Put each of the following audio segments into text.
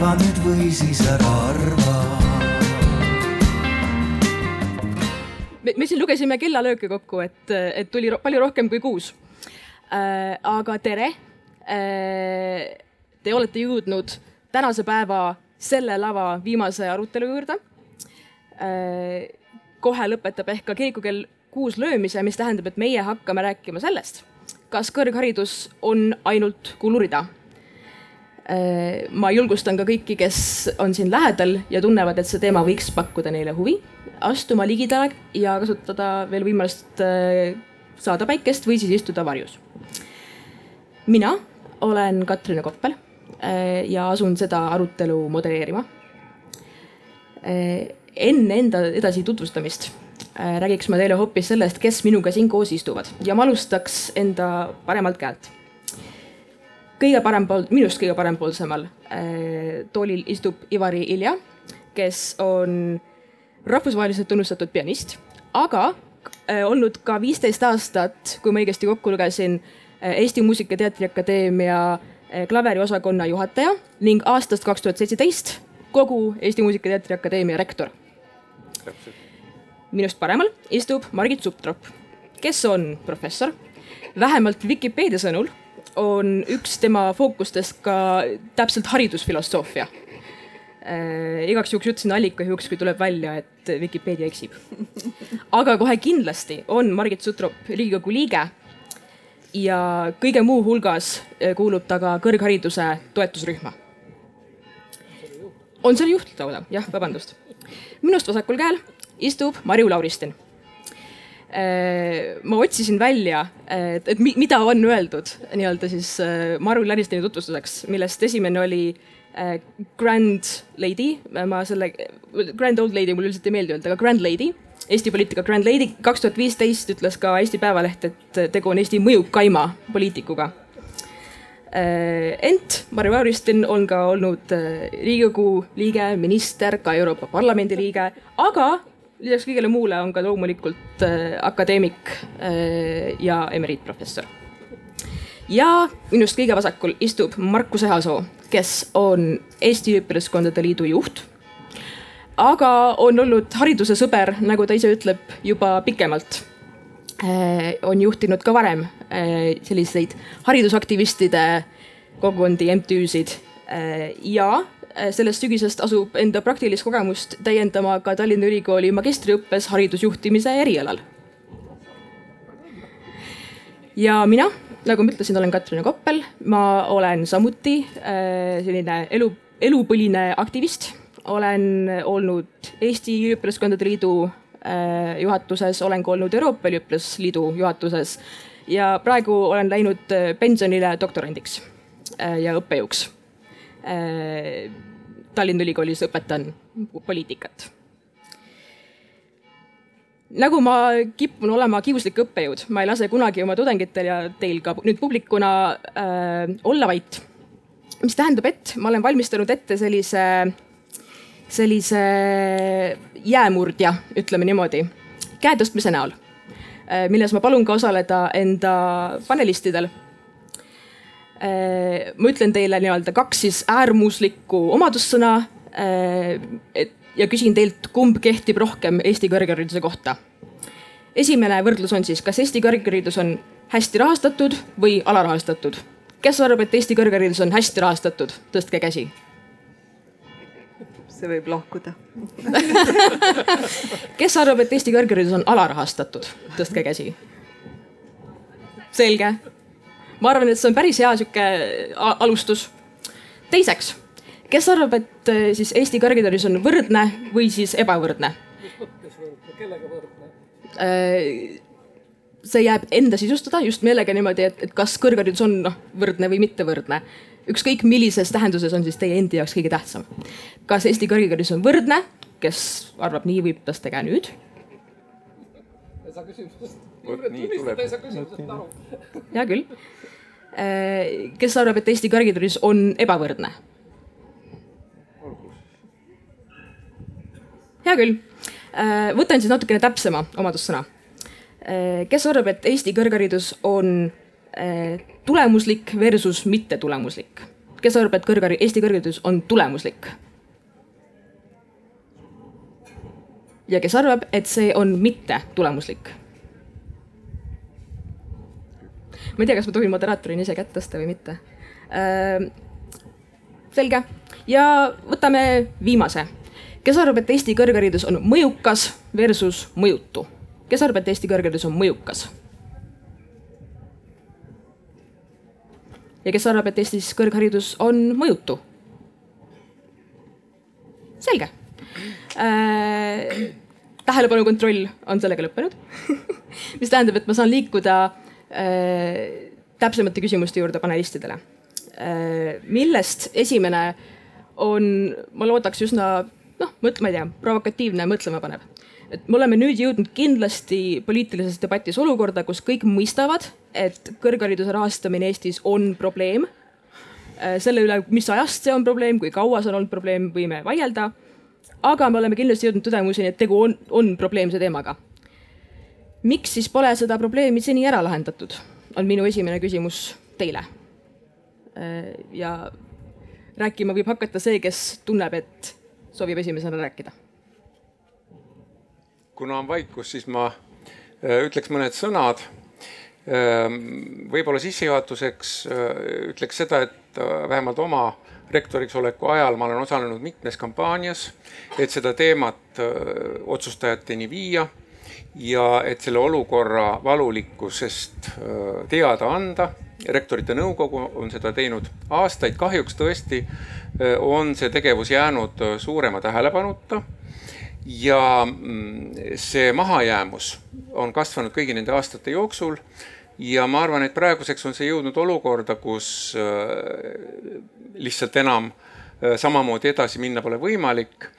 arva nüüd või siis ära arva me, me siin lugesime kellalööke kokku, et, et tuli ro palju rohkem kui kuus äh,. aga tere äh,. Te olete jõudnud tänase päeva selle lava viimase arutelu juurde äh,. kohe lõpetab ehk ka kirikukell kuus löömise, mis tähendab, et meie hakkame rääkima sellest, kas kõrgharidus on ainult kulurida ma julgustan ka kõiki, kes on siin lähedal ja tunnevad, et see teema võiks pakkuda neile huvi, astuma ligidale ja kasutada veel võimalust äh, saada päikest või siis istuda varjus. mina olen Katrin Koppel äh, ja asun seda arutelu modereerima. enne enda edasi tutvustamist räägiks ma teile hoopis sellest, kes minuga siin koos istuvad ja ma alustaks enda paremalt käelt kõige parempool, minust kõige parempoolsemal äh, toolil istub Ivari Ilja, kes on rahvusvaheliselt tunnustatud pianist, aga äh, olnud ka viisteist aastat, kui ma õigesti kokku lugesin äh,, Eesti Muusika- ja Teatriakadeemia klaveriosakonna juhataja ning aastast kaks tuhat seitseteist kogu Eesti Muusika- ja Teatriakadeemia rektor. minust paremal istub Margit Suptrop, kes on professor, vähemalt Vikipeedia sõnul on üks tema fookustest ka täpselt haridusfilosoofia äh,. igaks juhuks ütlesin allika juhuks, kui tuleb välja, et Vikipeedia eksib. aga kohe kindlasti on Margit Sutrop Riigikogu liige ja kõige muu hulgas äh, kuulub ta ka kõrghariduse toetusrühma. on selle juht lausa, jah, vabandust. minust vasakul käel istub Marju Lauristin ma otsisin välja, et, et mida on öeldud nii-öelda siis äh, Marul Lannistoni tutvustuseks, millest esimene oli äh, Grand Lady, ma selle, Grand Old Lady mulle üldiselt ei meeldi öelda, aga Grand Lady, Eesti poliitika Grand Lady, kaks tuhat viisteist ütles ka Eesti Päevaleht, et tegu on Eesti mõjukaima poliitikuga. ent Marju Lauristin on ka olnud Riigikogu liige, minister, ka Euroopa Parlamendi liige, aga lisaks kõigele muule on ka loomulikult äh, akadeemik äh, ja emeriitprofessor. ja minust kõige vasakul istub Markus Ehasoo, kes on Eesti Üliõpilaskondade Liidu juht. aga on olnud hariduse sõber, nagu ta ise ütleb, juba pikemalt äh,. on juhtinud ka varem selliseid haridusaktivistide kogukondi, MTÜ-sid ja sellest sügisest asub enda praktilist kogemust täiendama ka Tallinna Ülikooli magistriõppes haridusjuhtimise erialal. ja mina, nagu ma ütlesin, olen Katrin Koppel, ma olen samuti äh, selline elu, elupõline aktivist. olen olnud Eesti Üliõpilaskondade Liidu äh, juhatuses, olen ka olnud Euroopa Üliõpilasliidu juhatuses ja praegu olen läinud pensionile doktorandiks ja õppejõuks Äh, Tallinna Ülikoolis õpetan poliitikat. nagu ma kipun olema kiuslik õppejõud, ma ei lase kunagi oma tudengitel ja teil ka nüüd publikuna äh, olla vait. mis tähendab, et ma olen valmistanud ette sellise, sellise jäämurdja, ütleme niimoodi, käe tõstmise näol äh,, milles ma palun ka osaleda enda panelistidel Äh, ma ütlen teile nii-öelda kaks siis äärmuslikku omadussõna. Äh, et ja küsin teilt, kumb kehtib rohkem Eesti kõrghariduse kohta. esimene võrdlus on siis, kas Eesti kõrgharidus on hästi rahastatud või alarahastatud? kes arvab, et Eesti kõrgharidus on hästi rahastatud, tõstke käsi see võib lahkuda kes arvab, et Eesti kõrgharidus on alarahastatud, tõstke käsi. selge ma arvan, et see on päris hea sihuke alustus. teiseks, kes arvab, et äh, siis Eesti kõrgharidus on võrdne või siis ebavõrdne? mis mõttes võrdne, kellega võrdne? See jääb enda sisustada just meelega niimoodi, et, et kas kõrgharidus on noh võrdne või mitte võrdne. ükskõik millises tähenduses on siis teie endi jaoks kõige tähtsam. kas Eesti kõrgharidus on võrdne, kes arvab nii, võib tõsta käe nüüd. ei saa küsimusest, tunnistada ei saa küsimusest aru. hea küll kes arvab, et Eesti kõrgharidus on ebavõrdne? hea küll, äh, võtan siis natukene täpsema omadussõna. Äh, kes arvab, et Eesti kõrgharidus on tulemuslik versus mittetulemuslik? kes arvab, et kõrghari-, Eesti kõrgharidus on tulemuslik? ja kes arvab, et see on mitte ma ei tea, kas ma tohin moderaatorina ise kätt tõsta või mitte. selge ja võtame viimase. kes arvab, et Eesti kõrgharidus on mõjukas versus mõjutu? kes arvab, et Eesti kõrgharidus on mõjukas? ja kes arvab, et Eestis kõrgharidus on mõjutu? selge äh,. tähelepanu kontroll on sellega lõppenud mis tähendab, et ma saan liikuda äh, täpsemate küsimuste juurde panelistidele äh,. millest esimene on, ma loodaks üsna noh, ma ei tea, provokatiivne, mõtlema panev et me oleme nüüd jõudnud kindlasti poliitilises debatis olukorda, kus kõik mõistavad, et kõrghariduse rahastamine Eestis on probleem. Äh, selle üle, mis ajast see on probleem, kui kaua see on olnud probleem, võime vaielda. aga me oleme kindlasti jõudnud tõdemuseni, et tegu on, on probleemse teemaga. Miks siis pole seda probleemi seni ära lahendatud, on minu esimene küsimus teile. Äh, ja rääkima võib hakata see, kes tunneb, et soovib esimesena rääkida kuna on vaikus, siis ma äh, ütleks mõned sõnad. Ähm, võib-olla sissejuhatuseks äh, ütleks seda, et äh, vähemalt oma rektoriks oleku ajal ma olen osalenud mitmes kampaanias, et seda teemat otsustajateni viia ja et selle olukorra valulikkusest teada anda. rektorite nõukogu on seda teinud aastaid, kahjuks tõesti on see tegevus jäänud suurema tähelepanuta ja mm, see mahajäämus on kasvanud kõigi nende aastate jooksul. ja ma arvan, et praeguseks on see jõudnud olukorda, kus äh, lihtsalt enam äh, samamoodi edasi minna pole võimalik.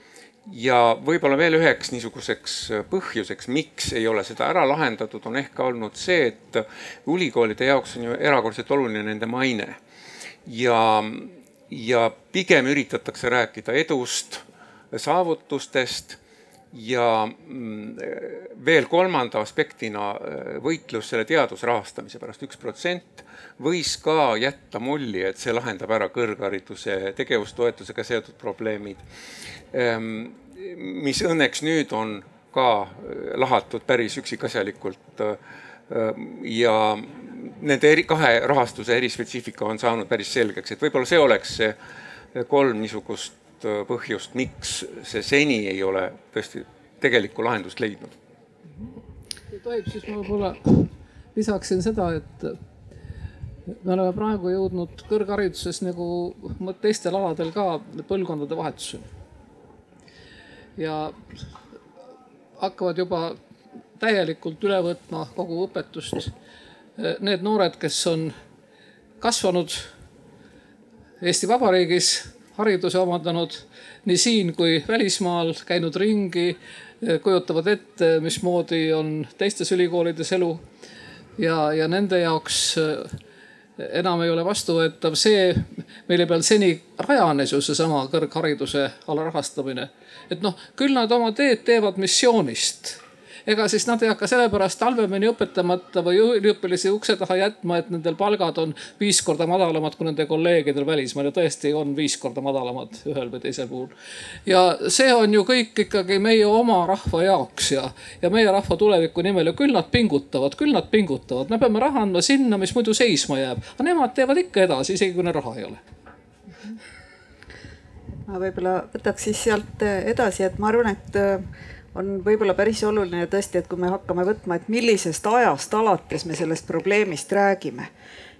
Ja võib-olla veel üheks niisuguseks äh, põhjuseks, miks ei ole seda ära lahendatud, on ehk olnud see, et ülikoolide jaoks on ju erakordselt oluline nende maine. ja, ja pigem üritatakse rääkida edust, saavutustest ja mm, veel kolmanda aspektina äh, võitlus selle teadusrahastamise pärast, üks protsent võis ka jätta mulje, et see lahendab ära kõrghariduse tegevustoetusega seotud probleemid. Ähm, mis õnneks nüüd on ka äh, lahatud päris üksikasjalikult äh, ja nende eri, kahe rahastuse erispetsiifika on saanud päris selgeks, et võib-olla see oleks see kolm niisugust Äh, põhjust, miks see seni ei ole tõesti tegelikku lahendust leidnud. kui tohib, siis ma võib-olla lisaksin seda, et me oleme praegu jõudnud kõrghariduses nagu teistel aladel ka põlvkondade vahetuseni. ja hakkavad juba täielikult üle võtma kogu õpetust need noored, kes on kasvanud Eesti Vabariigis hariduse omandanud nii siin kui välismaal, käinud ringi, kujutavad ette, mismoodi on teistes ülikoolides elu. ja, ja nende jaoks enam ei ole vastuvõetav see, mille peal seni rajanes ju seesama kõrghariduse alarahastamine. et noh, küll nad oma teed teevad missioonist ega siis nad ei hakka sellepärast halvemini õpetamata või üliõpilasi ukse taha jätma, et nendel palgad on viis korda madalamad kui nende kolleegidel välismaal ja tõesti on viis korda madalamad ühel või teisel puhul. ja see on ju kõik ikkagi meie oma rahva jaoks ja, ja meie rahva tuleviku nimel ja küll nad pingutavad, küll nad pingutavad, me peame raha andma sinna, mis muidu seisma jääb, aga nemad teevad ikka edasi, isegi kui neil raha ei ole. Ma võib-olla võtaks siis sealt edasi, et ma arvan, et on võib-olla päris oluline tõesti, et kui me hakkame võtma, et millisest ajast alates me sellest probleemist räägime.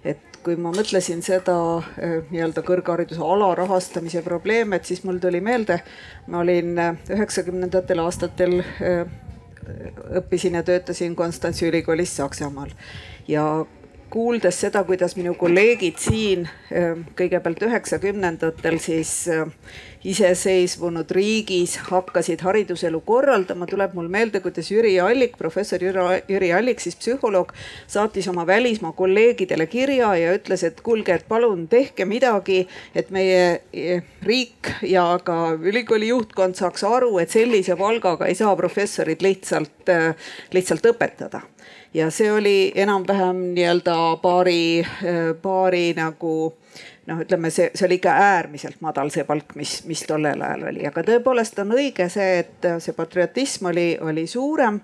et kui ma mõtlesin seda äh, nii-öelda kõrghariduse alarahastamise probleeme, et siis mul tuli meelde, ma olin äh, üheksakümnendatel aastatel äh, õppisin ja töötasin Konstantsi ülikoolis Saksamaal ja kuuldes seda, kuidas minu kolleegid siin kõigepealt üheksakümnendatel siis iseseisvunud riigis hakkasid hariduselu korraldama, tuleb mul meelde, kuidas Jüri Allik, professor Jüri, Allik, siis psühholoog, saatis oma välismaa kolleegidele kirja ja ütles, et kuulge, et palun tehke midagi, et meie eh, riik ja ka ülikooli juhtkond saaks aru, et sellise palgaga ei saa professorid lihtsalt, eh, lihtsalt õpetada ja see oli enam-vähem nii-öelda paari, paari nagu noh, ütleme see, see oli ikka äärmiselt madal, see palk, mis, mis tollel ajal oli, aga tõepoolest on õige see, et see patriotism oli, oli suurem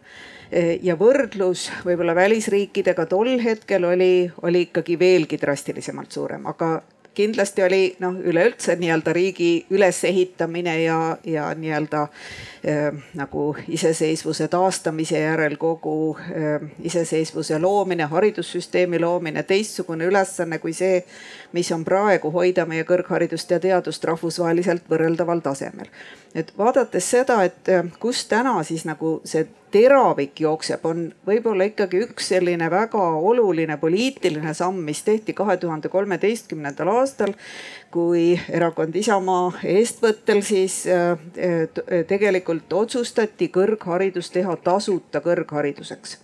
ja võrdlus võib-olla välisriikidega tol hetkel oli, oli ikkagi veelgi drastilisemalt suurem, aga kindlasti oli noh, üleüldse nii-öelda riigi ülesehitamine ja, ja nii-öelda äh, nagu iseseisvuse taastamise järel kogu äh, iseseisvuse loomine, haridussüsteemi loomine, teistsugune ülesanne kui see, mis on praegu hoida meie kõrgharidust ja teadust rahvusvaheliselt võrreldaval tasemel. et vaadates seda, et kus täna siis nagu see teravik jookseb, on võib-olla ikkagi üks selline väga oluline poliitiline samm, mis tehti kahe tuhande kolmeteistkümnendal aastal, kui erakond Isamaa eestvõttel siis äh, äh, tegelikult otsustati kõrgharidus teha tasuta kõrghariduseks.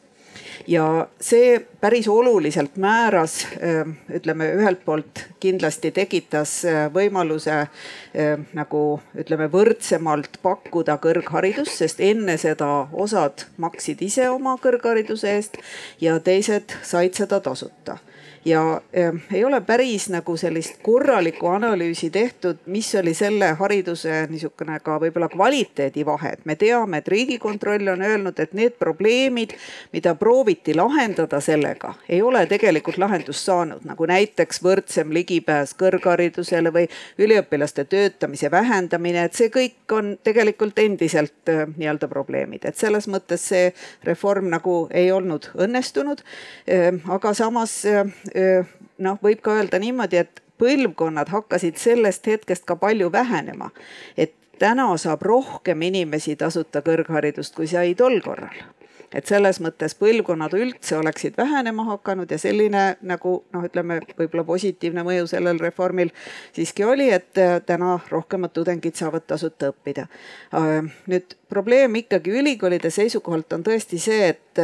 Ja see päris oluliselt määras, ütleme ühelt poolt kindlasti tekitas äh, võimaluse nagu ütleme võrdsemalt pakkuda kõrgharidust, sest enne seda osad maksid ise oma kõrghariduse eest ja teised said seda tasuta ja äh, ei ole päris nagu sellist korralikku analüüsi tehtud, mis oli selle hariduse niisugune ka võib-olla kvaliteedi vahe, et me teame, et Riigikontroll on öelnud, et need probleemid, mida prooviti lahendada sellega, ei ole tegelikult lahendust saanud, nagu näiteks võrdsem ligipääs kõrgharidusele või üliõpilaste töötamise vähendamine, et see kõik on tegelikult endiselt äh, nii-öelda probleemid, et selles mõttes see reform nagu ei olnud õnnestunud. Äh, aga samas noh, võib ka öelda niimoodi, et põlvkonnad hakkasid sellest hetkest ka palju vähenema. et täna saab rohkem inimesi tasuta kõrgharidust, kui sai tol korral et selles mõttes põlvkonnad üldse oleksid vähenema hakanud ja selline nagu noh, ütleme võib-olla positiivne mõju sellel reformil siiski oli, et täna rohkemad tudengid saavad tasuta õppida. nüüd probleem ikkagi ülikoolide seisukohalt on tõesti see, et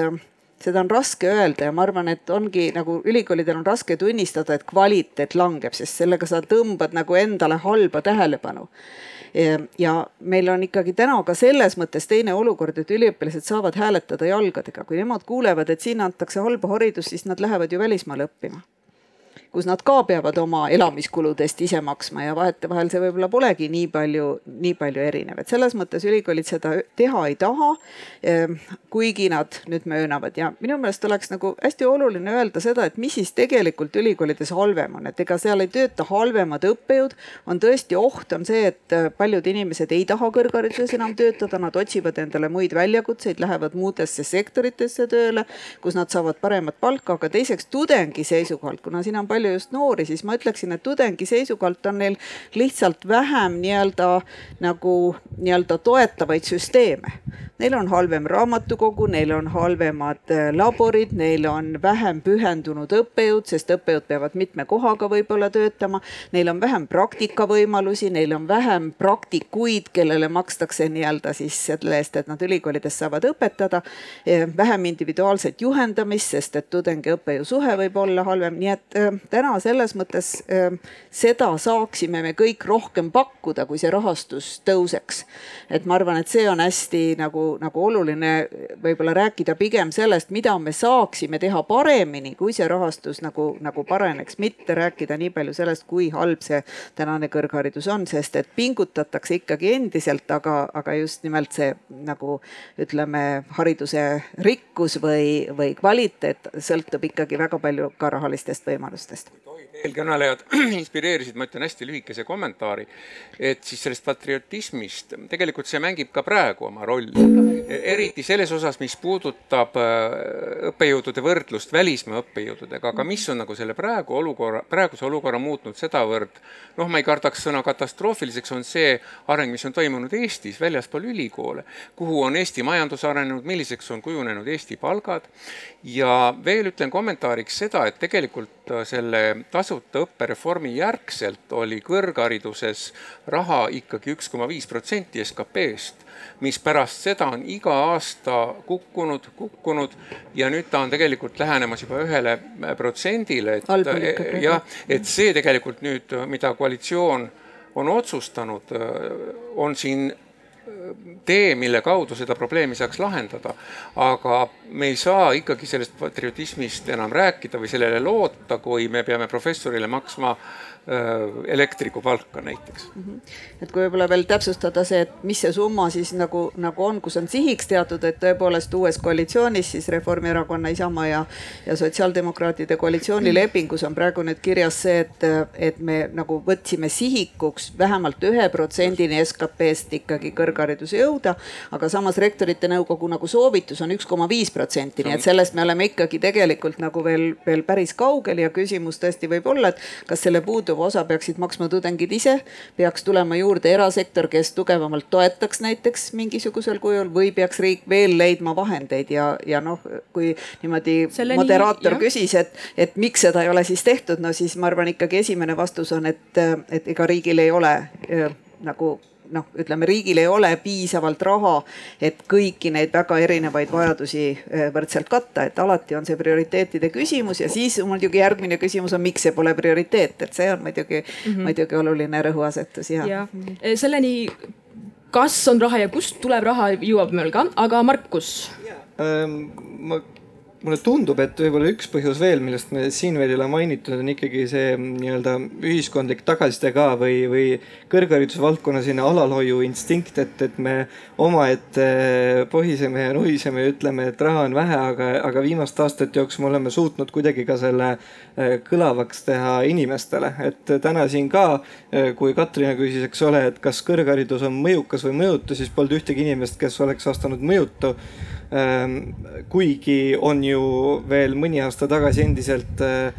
seda on raske öelda ja ma arvan, et ongi nagu ülikoolidel on raske tunnistada, et kvaliteet langeb, sest sellega sa tõmbad nagu endale halba tähelepanu. ja meil on ikkagi täna ka selles mõttes teine olukord, et üliõpilased saavad hääletada jalgadega, kui nemad kuulevad, et siin antakse halba haridust, siis nad lähevad ju välismaale õppima kus nad ka peavad oma elamiskuludest ise maksma ja vahetevahel see võib-olla polegi nii palju, nii palju erinev, et selles mõttes ülikoolid seda teha ei taha. Ehm, kuigi nad nüüd möönavad ja minu meelest oleks nagu hästi oluline öelda seda, et mis siis tegelikult ülikoolides halvem on, et ega seal ei tööta halvemad õppejõud. on tõesti oht, on see, et äh, paljud inimesed ei taha kõrghariduses enam töötada, nad otsivad endale muid väljakutseid, lähevad muudesse sektoritesse tööle, kus nad saavad paremat palka, aga teiseks tudengi seisukohalt, kuna siin on palju palju just noori, siis ma ütleksin, et tudengi seisukohalt on neil lihtsalt vähem nii-öelda nagu nii-öelda toetavaid süsteeme. Neil on halvem raamatukogu, neil on halvemad äh, laborid, neil on vähem pühendunud õppejõud, sest õppejõud peavad mitme kohaga võib-olla töötama. Neil on vähem praktikavõimalusi, neil on vähem praktikuid, kellele makstakse nii-öelda siis selle eest, et nad ülikoolides saavad õpetada. vähem individuaalset juhendamist, sest et tudengi õppejõu suhe võib olla halvem, nii et äh, täna selles mõttes äh, seda saaksime me kõik rohkem pakkuda, kui see rahastus tõuseks. et ma arvan, et see on hästi nagu nagu oluline võib-olla rääkida pigem sellest, mida me saaksime teha paremini, kui see rahastus nagu, nagu pareneks, mitte rääkida nii palju sellest, kui halb see tänane kõrgharidus on, sest et pingutatakse ikkagi endiselt, aga, aga just nimelt see nagu ütleme, hariduse rikkus või, või kvaliteet sõltub ikkagi väga palju ka rahalistest võimalustest eelkõnelejad inspireerisid, ma ütlen hästi lühikese kommentaari, et siis sellest patriotismist, tegelikult see mängib ka praegu oma rolli. eriti selles osas, mis puudutab äh, õppejõudude võrdlust välismaa õppejõududega, aga mis on nagu selle praegu olukorra, praeguse olukorra muutnud sedavõrd, noh, ma ei kardaks sõna katastroofiliseks, on see areng, mis on toimunud Eestis väljaspool ülikoole, kuhu on Eesti majandus arenenud, milliseks on kujunenud Eesti palgad? Ja veel ütlen kommentaariks seda, et tegelikult äh, selle tasuta õppereformi järgselt oli kõrghariduses raha ikkagi üks koma viis protsenti SKP-st, mis pärast seda on iga aasta kukkunud, kukkunud ja nüüd ta on tegelikult lähenemas juba ühele protsendile, et äh, jah, et see tegelikult nüüd, mida koalitsioon on otsustanud, on siin tee, mille kaudu seda probleemi saaks lahendada. aga me ei saa ikkagi sellest patriotismist enam rääkida või sellele loota, kui me peame professorile maksma Äh, elektriku palka näiteks mm. -hmm. et kui võib-olla veel täpsustada see, et mis see summa siis nagu, nagu on, kus on sihiks teatud, et tõepoolest uues koalitsioonis siis Reformierakonna, Isamaa ja, ja sotsiaaldemokraatide koalitsioonilepingus on praegu nüüd kirjas see, et, et me nagu võtsime sihikuks vähemalt ühe protsendini SKP-st ikkagi kõrghariduse jõuda. aga samas rektorite nõukogu nagu soovitus on üks koma viis protsenti, nii et sellest me oleme ikkagi tegelikult nagu veel, veel päris kaugel ja küsimus tõesti võib olla, et kas selle puudu puuduva osa peaksid maksma tudengid ise, peaks tulema juurde erasektor, kes tugevamalt toetaks näiteks mingisugusel kujul või peaks riik veel leidma vahendeid ja, ja noh, kui niimoodi Selle moderaator nii, küsis, et, et miks seda ei ole siis tehtud, no siis ma arvan ikkagi esimene vastus on, et, et ega riigil ei ole äh, nagu noh, ütleme riigil ei ole piisavalt raha, et kõiki neid väga erinevaid vajadusi eh, võrdselt katta, et alati on see prioriteetide küsimus ja siis muidugi järgmine küsimus on, miks see pole prioriteet, et see on muidugi mm, -hmm. muidugi oluline rõhuasetus ja, ja.. Eh, selleni, kas on raha ja kust tuleb raha, jõuab meil ka, aga Markus. Ähm, ma mulle tundub, et võib-olla üks põhjus veel, millest me siin veel ei ole mainitud, on ikkagi see nii-öelda ühiskondlik tagasiside ka või, või kõrghariduse valdkonna selline alalhoiu instinkt, et, et me omaette pohiseme ja nuhiseme ja ütleme, et raha on vähe, aga, aga viimaste aastate jooksul me oleme suutnud kuidagi ka selle äh, kõlavaks teha inimestele, et täna siin ka, äh, kui Katrina küsis, eks ole, et kas kõrgharidus on mõjukas või mõjutu, siis polnud ühtegi inimest, kes oleks vastanud mõjutu kuigi on ju veel mõni aasta tagasi endiselt äh,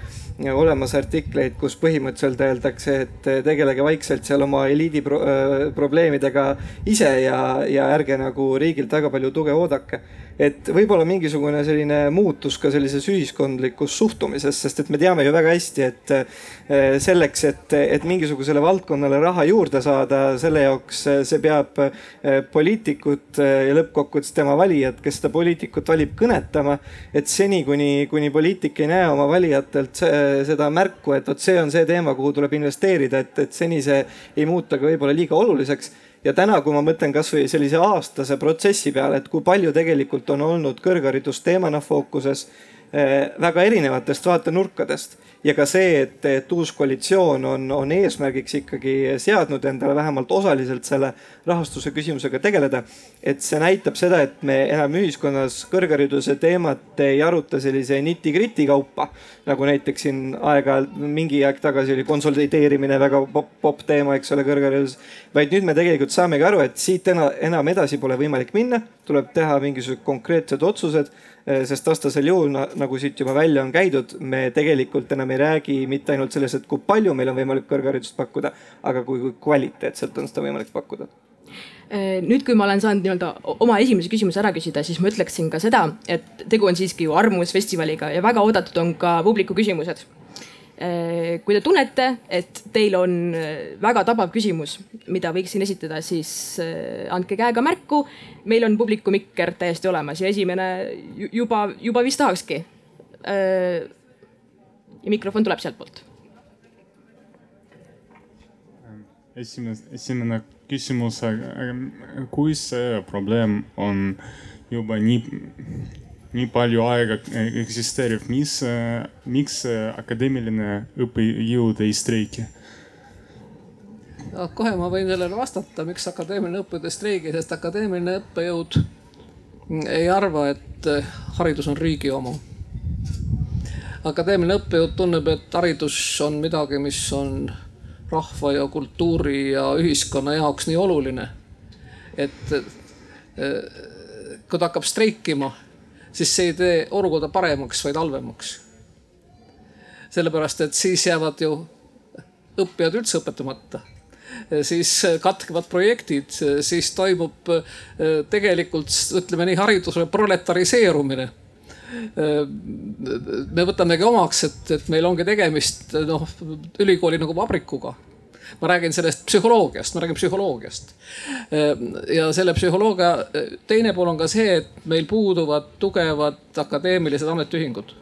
olemas artikleid, kus põhimõtteliselt öeldakse, et tegelege vaikselt seal oma eliidi pro äh, probleemidega ise ja, ja ärge nagu riigilt väga palju tuge oodake et võib-olla mingisugune selline muutus ka sellises ühiskondlikus suhtumises, sest et me teame ju väga hästi, et eh, selleks, et, et mingisugusele valdkonnale raha juurde saada, selle jaoks eh, see peab eh, poliitikut ja lõppkokkuvõttes tema valijad, kes seda poliitikut valib, kõnetama. et seni, kuni, kuni poliitik ei näe oma valijatelt seda märku, et vot see on see teema, kuhu tuleb investeerida, et, et seni see ei muutu ka võib-olla liiga oluliseks ja täna, kui ma mõtlen kasvõi sellise aastase protsessi peale, et kui palju tegelikult on olnud kõrgharidus teemana fookuses väga erinevatest vaatenurkadest ja ka see, et, et uus koalitsioon on, on eesmärgiks ikkagi seadnud endale vähemalt osaliselt selle rahastuse küsimusega tegeleda. et see näitab seda, et me enam ühiskonnas kõrghariduse teemat ei aruta sellise niti-kriti kaupa. nagu näiteks siin aeg-ajalt, mingi aeg tagasi oli konsolideerimine väga popp, popp teema, eks ole, kõrghariduses. vaid nüüd me tegelikult saamegi aru, et siit enam, enam edasi pole võimalik minna, tuleb teha mingisugused konkreetsed otsused Eh, sest vastasel juhul, nagu siit juba välja on käidud, me tegelikult enam ei räägi mitte ainult sellest, et kui palju meil on võimalik kõrgharidust pakkuda, aga kui, kui kvaliteetselt on seda võimalik pakkuda. Eh, nüüd, kui ma olen saanud nii-öelda oma esimese küsimuse ära küsida, siis ma ütleksin ka seda, et tegu on siiski ju arvamusfestivaliga ja väga oodatud on ka publiku küsimused. Äh, kui te tunnete, et teil on äh, väga tabav küsimus, mida võiksin esitada, siis äh, andke käega märku. meil on publiku mikker täiesti olemas ja esimene juba, juba vist tahakski. ja mikrofon tuleb sealtpoolt. esimene, esimene küsimus, kui see probleem on juba nii nii palju aega eksisteerib, mis, miks akadeemiline õppejõud ei streiki? no kohe ma võin sellele vastata, miks akadeemiline õppejõud ei streigi, sest akadeemiline õppejõud ei arva, et haridus on riigi oma. akadeemiline õppejõud tunneb, et haridus on midagi, mis on rahva ja kultuuri ja ühiskonna jaoks nii oluline, et kui ta hakkab streikima siis see ei tee olukorda paremaks, vaid halvemaks. sellepärast, et siis jäävad ju õppijad üldse õpetamata siis katkevad projektid, siis toimub äh, tegelikult ütleme nii hariduse proletariseerumine. Äh, me võtamegi omaks, et, et meil ongi tegemist noh ülikooli nagu vabrikuga ma räägin sellest psühholoogiast, ma räägin psühholoogiast. ja selle psühholoogia teine pool on ka see, et meil puuduvad tugevad akadeemilised ametiühingud.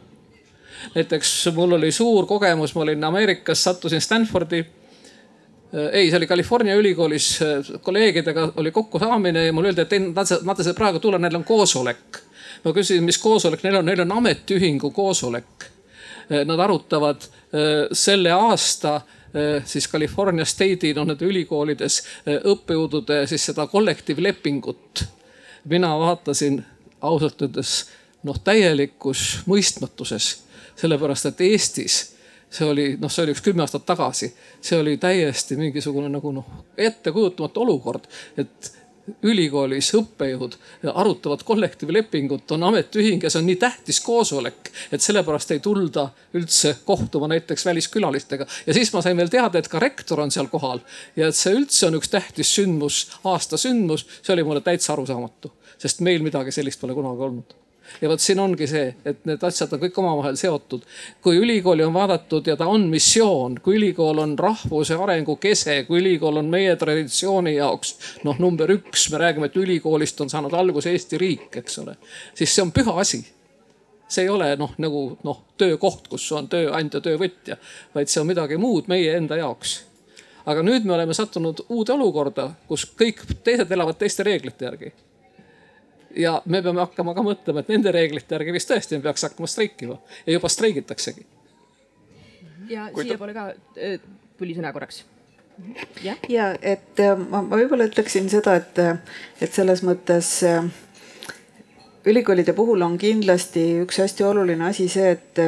näiteks mul oli suur kogemus, ma olin Ameerikas, sattusin Stanfordi ei, see oli California ülikoolis kolleegidega oli kokkusaamine ja mulle öeldi, et nad, nad praegu tulla, neil on koosolek. ma küsisin, mis koosolek neil on, neil on ametiühingu koosolek. Nad arutavad selle aasta siis California State'i noh nende ülikoolides õppejõudude siis seda kollektiivlepingut. mina vaatasin ausalt öeldes noh täielikus mõistmatuses, sellepärast et Eestis see oli noh, see oli üks kümme aastat tagasi, see oli täiesti mingisugune nagu noh, ettekujutamatu olukord, et ülikoolis õppejõud arutavad kollektiivlepingut, on ametiühing ja see on nii tähtis koosolek, et sellepärast ei tulda üldse kohtuma näiteks väliskülalistega. ja siis ma sain veel teada, et ka rektor on seal kohal ja et see üldse on üks tähtis sündmus, aasta sündmus, see oli mulle täitsa arusaamatu, sest meil midagi sellist pole kunagi olnud ja vot siin ongi see, et need asjad on kõik omavahel seotud. kui ülikooli on vaadatud ja ta on missioon, kui ülikool on rahvuse arengu kese, kui ülikool on meie traditsiooni jaoks noh, number üks, me räägime, et ülikoolist on saanud alguse Eesti riik, eks ole, siis see on püha asi see ei ole noh, nagu noh, töökoht, kus on tööandja, töövõtja, vaid see on midagi muud meie enda jaoks. aga nüüd me oleme sattunud uude olukorda, kus kõik teised elavad teiste reeglite järgi ja me peame hakkama ka mõtlema, et nende reeglite järgi vist tõesti me peaks hakkama streikima. Ja juba streigitaksegi. ja Kui siiapoole ka äh, tuli sõna korraks. Ja, ja et äh, ma, ma võib-olla ütleksin seda, et, et selles mõttes äh, ülikoolide puhul on kindlasti üks hästi oluline asi see, et,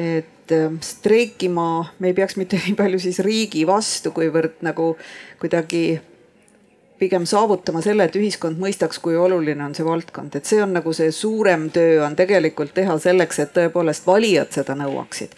et streikima me ei peaks mitte nii palju siis riigi vastu, kuivõrd nagu kuidagi pigem saavutama selle, et ühiskond mõistaks, kui oluline on see valdkond, et see on nagu see suurem töö on tegelikult teha selleks, et tõepoolest valijad seda nõuaksid.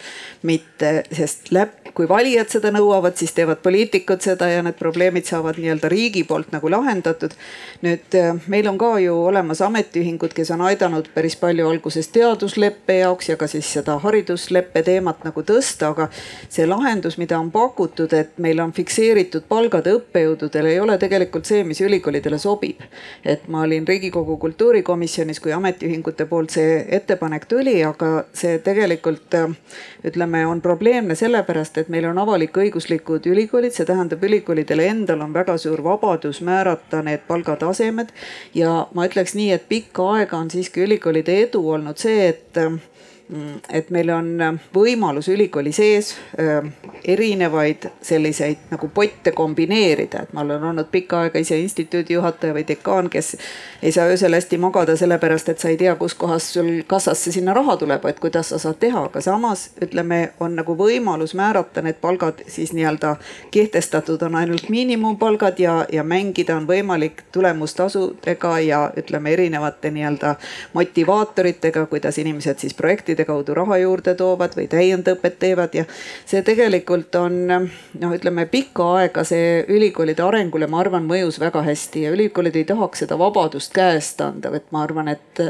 mitte, sest läb, kui valijad seda nõuavad, siis teevad poliitikud seda ja need probleemid saavad nii-öelda riigi poolt nagu lahendatud. nüüd äh, meil on ka ju olemas ametiühingud, kes on aidanud päris palju alguses teadusleppe jaoks ja ka siis seda haridusleppe teemat nagu tõsta, aga see lahendus, mida on pakutud, et meil on fikseeritud palgad õppejõududel, ei ole tegelikult see, mis ülikoolidele sobib. et ma olin Riigikogu kultuurikomisjonis, kui ametiühingute poolt see ettepanek tuli, aga see tegelikult ütleme, on probleemne sellepärast, et meil on avalik-õiguslikud ülikoolid, see tähendab, ülikoolidel endal on väga suur vabadus määrata need palgatasemed. ja ma ütleks nii, et pikka aega on siiski ülikoolide edu olnud see, et et meil on äh, võimalus ülikooli sees äh, erinevaid selliseid nagu potte kombineerida, et ma olen olnud pikka aega ise instituudi juhataja või dekaan, kes ei saa öösel hästi magada, sellepärast et sa ei tea, kuskohast sul kassasse sinna raha tuleb, et kuidas sa saad teha, aga samas ütleme, on nagu võimalus määrata need palgad siis nii-öelda kehtestatud on ainult miinimumpalgad ja, ja mängida on võimalik tulemustasudega ja ütleme erinevate nii-öelda motivaatoritega, kuidas inimesed siis projektid projektide kaudu raha juurde toovad või täiendõpet teevad ja see tegelikult on noh, ütleme pikka aega see ülikoolide arengule, ma arvan, mõjus väga hästi ja ülikoolid ei tahaks seda vabadust käest anda, et ma arvan, et,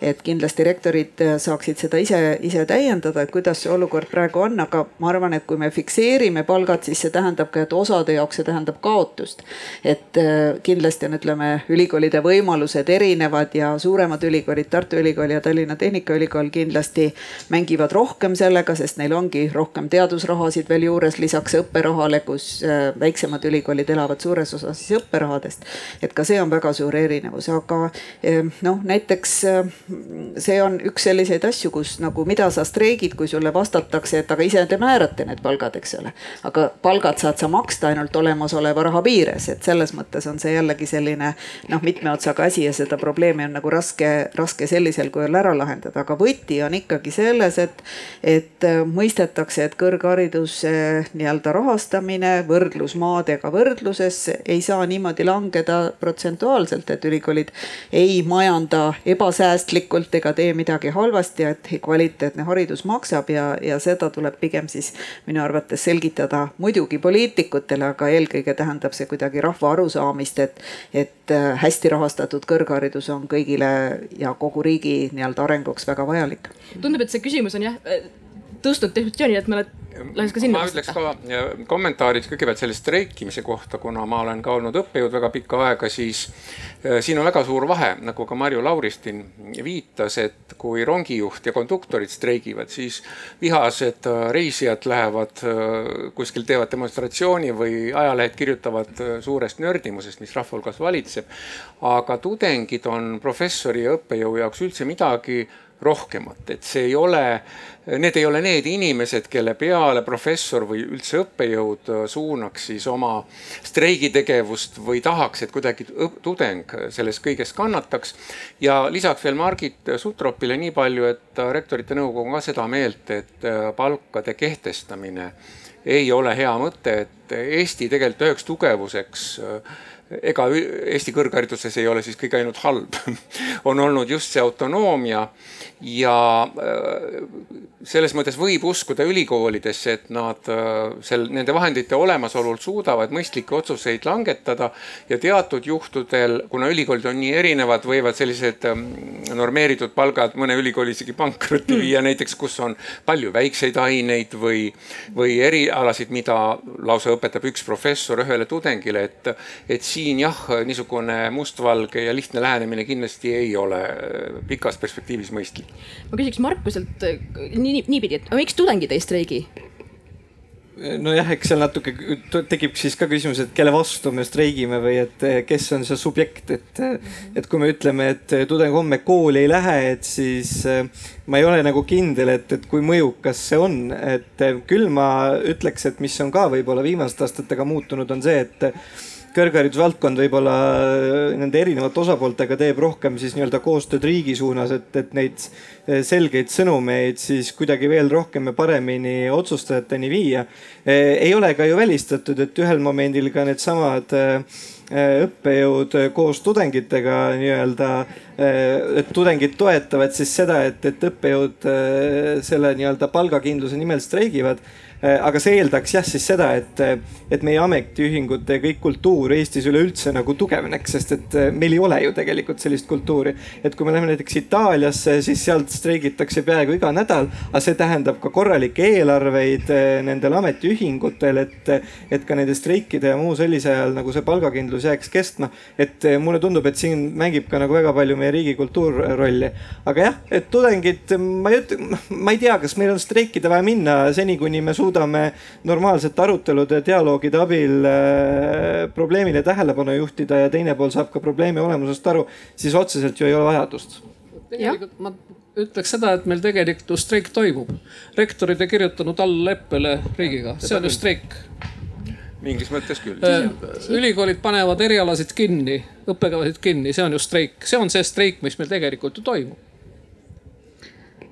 et kindlasti rektorid saaksid seda ise, ise täiendada, et kuidas see olukord praegu on, aga ma arvan, et kui me fikseerime palgad, siis see tähendab ka, et osade jaoks see tähendab kaotust. et kindlasti on, ütleme, ülikoolide võimalused erinevad ja suuremad ülikoolid, Tartu Ülikool ja Tallinna Tehnikaülikool kindlasti kindlasti mängivad rohkem sellega, sest neil ongi rohkem teadusrahasid veel juures lisaks õpperahale, kus äh, väiksemad ülikoolid elavad suures osas siis õpperahadest. et ka see on väga suur erinevus, aga äh, noh, näiteks äh, see on üks selliseid asju, kus nagu mida sa streigid, kui sulle vastatakse, et aga ise te määrate need palgad, eks ole. aga palgad saad sa maksta ainult olemasoleva raha piires, et selles mõttes on see jällegi selline noh, mitme otsaga asi ja seda probleemi on nagu raske, raske sellisel kujul ära lahendada, aga võti on ikka ikkagi selles, et, et äh, mõistetakse, et kõrghariduse nii-öelda rahastamine võrdlus maadega võrdluses ei saa niimoodi langeda protsentuaalselt, et ülikoolid ei majanda ebasäästlikult ega tee midagi halvasti, et kvaliteetne haridus maksab ja, ja seda tuleb pigem siis minu arvates selgitada muidugi poliitikutele, aga eelkõige tähendab see kuidagi rahva arusaamist, et, et äh, hästi rahastatud kõrgharidus on kõigile ja kogu riigi nii-öelda arenguks väga vajalik tundub, et see küsimus on jah tõstnud diskussiooni, et me oleme lase ka sinna ma ütleks ka äh, kommentaariks kõigepealt selle streikimise kohta, kuna ma olen ka olnud õppejõud väga pikka aega, siis äh, siin on väga suur vahe, nagu ka Marju Lauristin viitas, et kui rongijuht ja konduktorid streigivad, siis vihased äh, reisijad lähevad kuskil, teevad demonstratsiooni või ajalehed kirjutavad suurest nördimusest, mis rahva hulgas valitseb. aga tudengid on professori ja õppejõu jaoks üldse midagi rohkemat, et see ei ole, need ei ole need inimesed, kelle peale professor või üldse õppejõud suunaks siis oma streigitegevust või tahaks, et kuidagi tudeng sellest kõigest kannataks. ja lisaks veel Margit Sutropile nii palju, et rektorite nõukogu on ka seda meelt, et palkade kehtestamine ei ole hea mõte, et Eesti tegelikult üheks tugevuseks ega Eesti kõrghariduses ei ole siis kõik ainult halb on olnud just see autonoomia ja äh, selles mõttes võib uskuda ülikoolidesse, et nad äh, sel, nende vahendite olemasolul suudavad mõistlikke otsuseid langetada. ja teatud juhtudel, kuna ülikoolid on nii erinevad, võivad sellised ähm, normeeritud palgad mõne ülikooli isegi pankrotti mm. viia, näiteks kus on palju väikseid aineid või, või erialasid, mida lausa õpetab üks professor ühele tudengile, et, et siin jah, niisugune mustvalge ja lihtne lähenemine kindlasti ei ole äh, pikas perspektiivis mõistlik ma küsiks Markuselt äh, nii, niipidi, et miks tudengid ei streigi? nojah, eks seal natuke tekib siis ka küsimus, et kelle vastu me streigime või et kes on see subjekt, et. Et kui me ütleme, et tudeng homme kooli ei lähe, et siis ma ei ole nagu kindel, et, et kui mõjukas see on, et küll ma ütleks, et mis on ka võib-olla viimaste aastatega muutunud, on see, et kõrgharidusvaldkond võib-olla äh, nende erinevate osapooltega teeb rohkem siis nii-öelda koostööd riigi suunas, et, et neid äh, selgeid sõnumeid siis kuidagi veel rohkem ja paremini otsustajateni viia. Äh, ei ole ka ju välistatud, et ühel momendil ka needsamad õppejõud koos tudengitega nii-öelda, et tudengid toetavad siis seda, et, et õppejõud selle nii-öelda palgakindluse nimel streigivad aga see eeldaks jah siis seda, et, et meie ametiühingute kõik kultuur Eestis üleüldse nagu tugevneks, sest et äh, meil ei ole ju tegelikult sellist kultuuri. et kui me läheme näiteks Itaaliasse, siis sealt streigitakse peaaegu iga nädal, aga see tähendab ka korralikke eelarveid äh, nendel ametiühingutel, et, et ka nende streikide ja muu sellise ajal nagu see palgakindlus jääks kestma. et mulle tundub, et siin mängib ka nagu väga palju meie riigi kultuur rolli. aga jah, et tudengid, ma ei ütle, ma ei tea, kas meil on streikida vaja minna seni, kuni me suudame suudame normaalsete arutelude, dialoogide abil äh, probleemile tähelepanu juhtida ja teine pool saab ka probleemi olemusest aru, siis otseselt ju ei ole vajadust. tegelikult ma ütleks seda, et meil tegelikult ju streik toimub. rektorid ei kirjutanud alla leppele riigiga, see on ju streik mingis mõttes küll. Äh, ülikoolid panevad erialasid kinni, õppekavasid kinni, see on ju streik, see on see streik, mis meil tegelikult ju toimub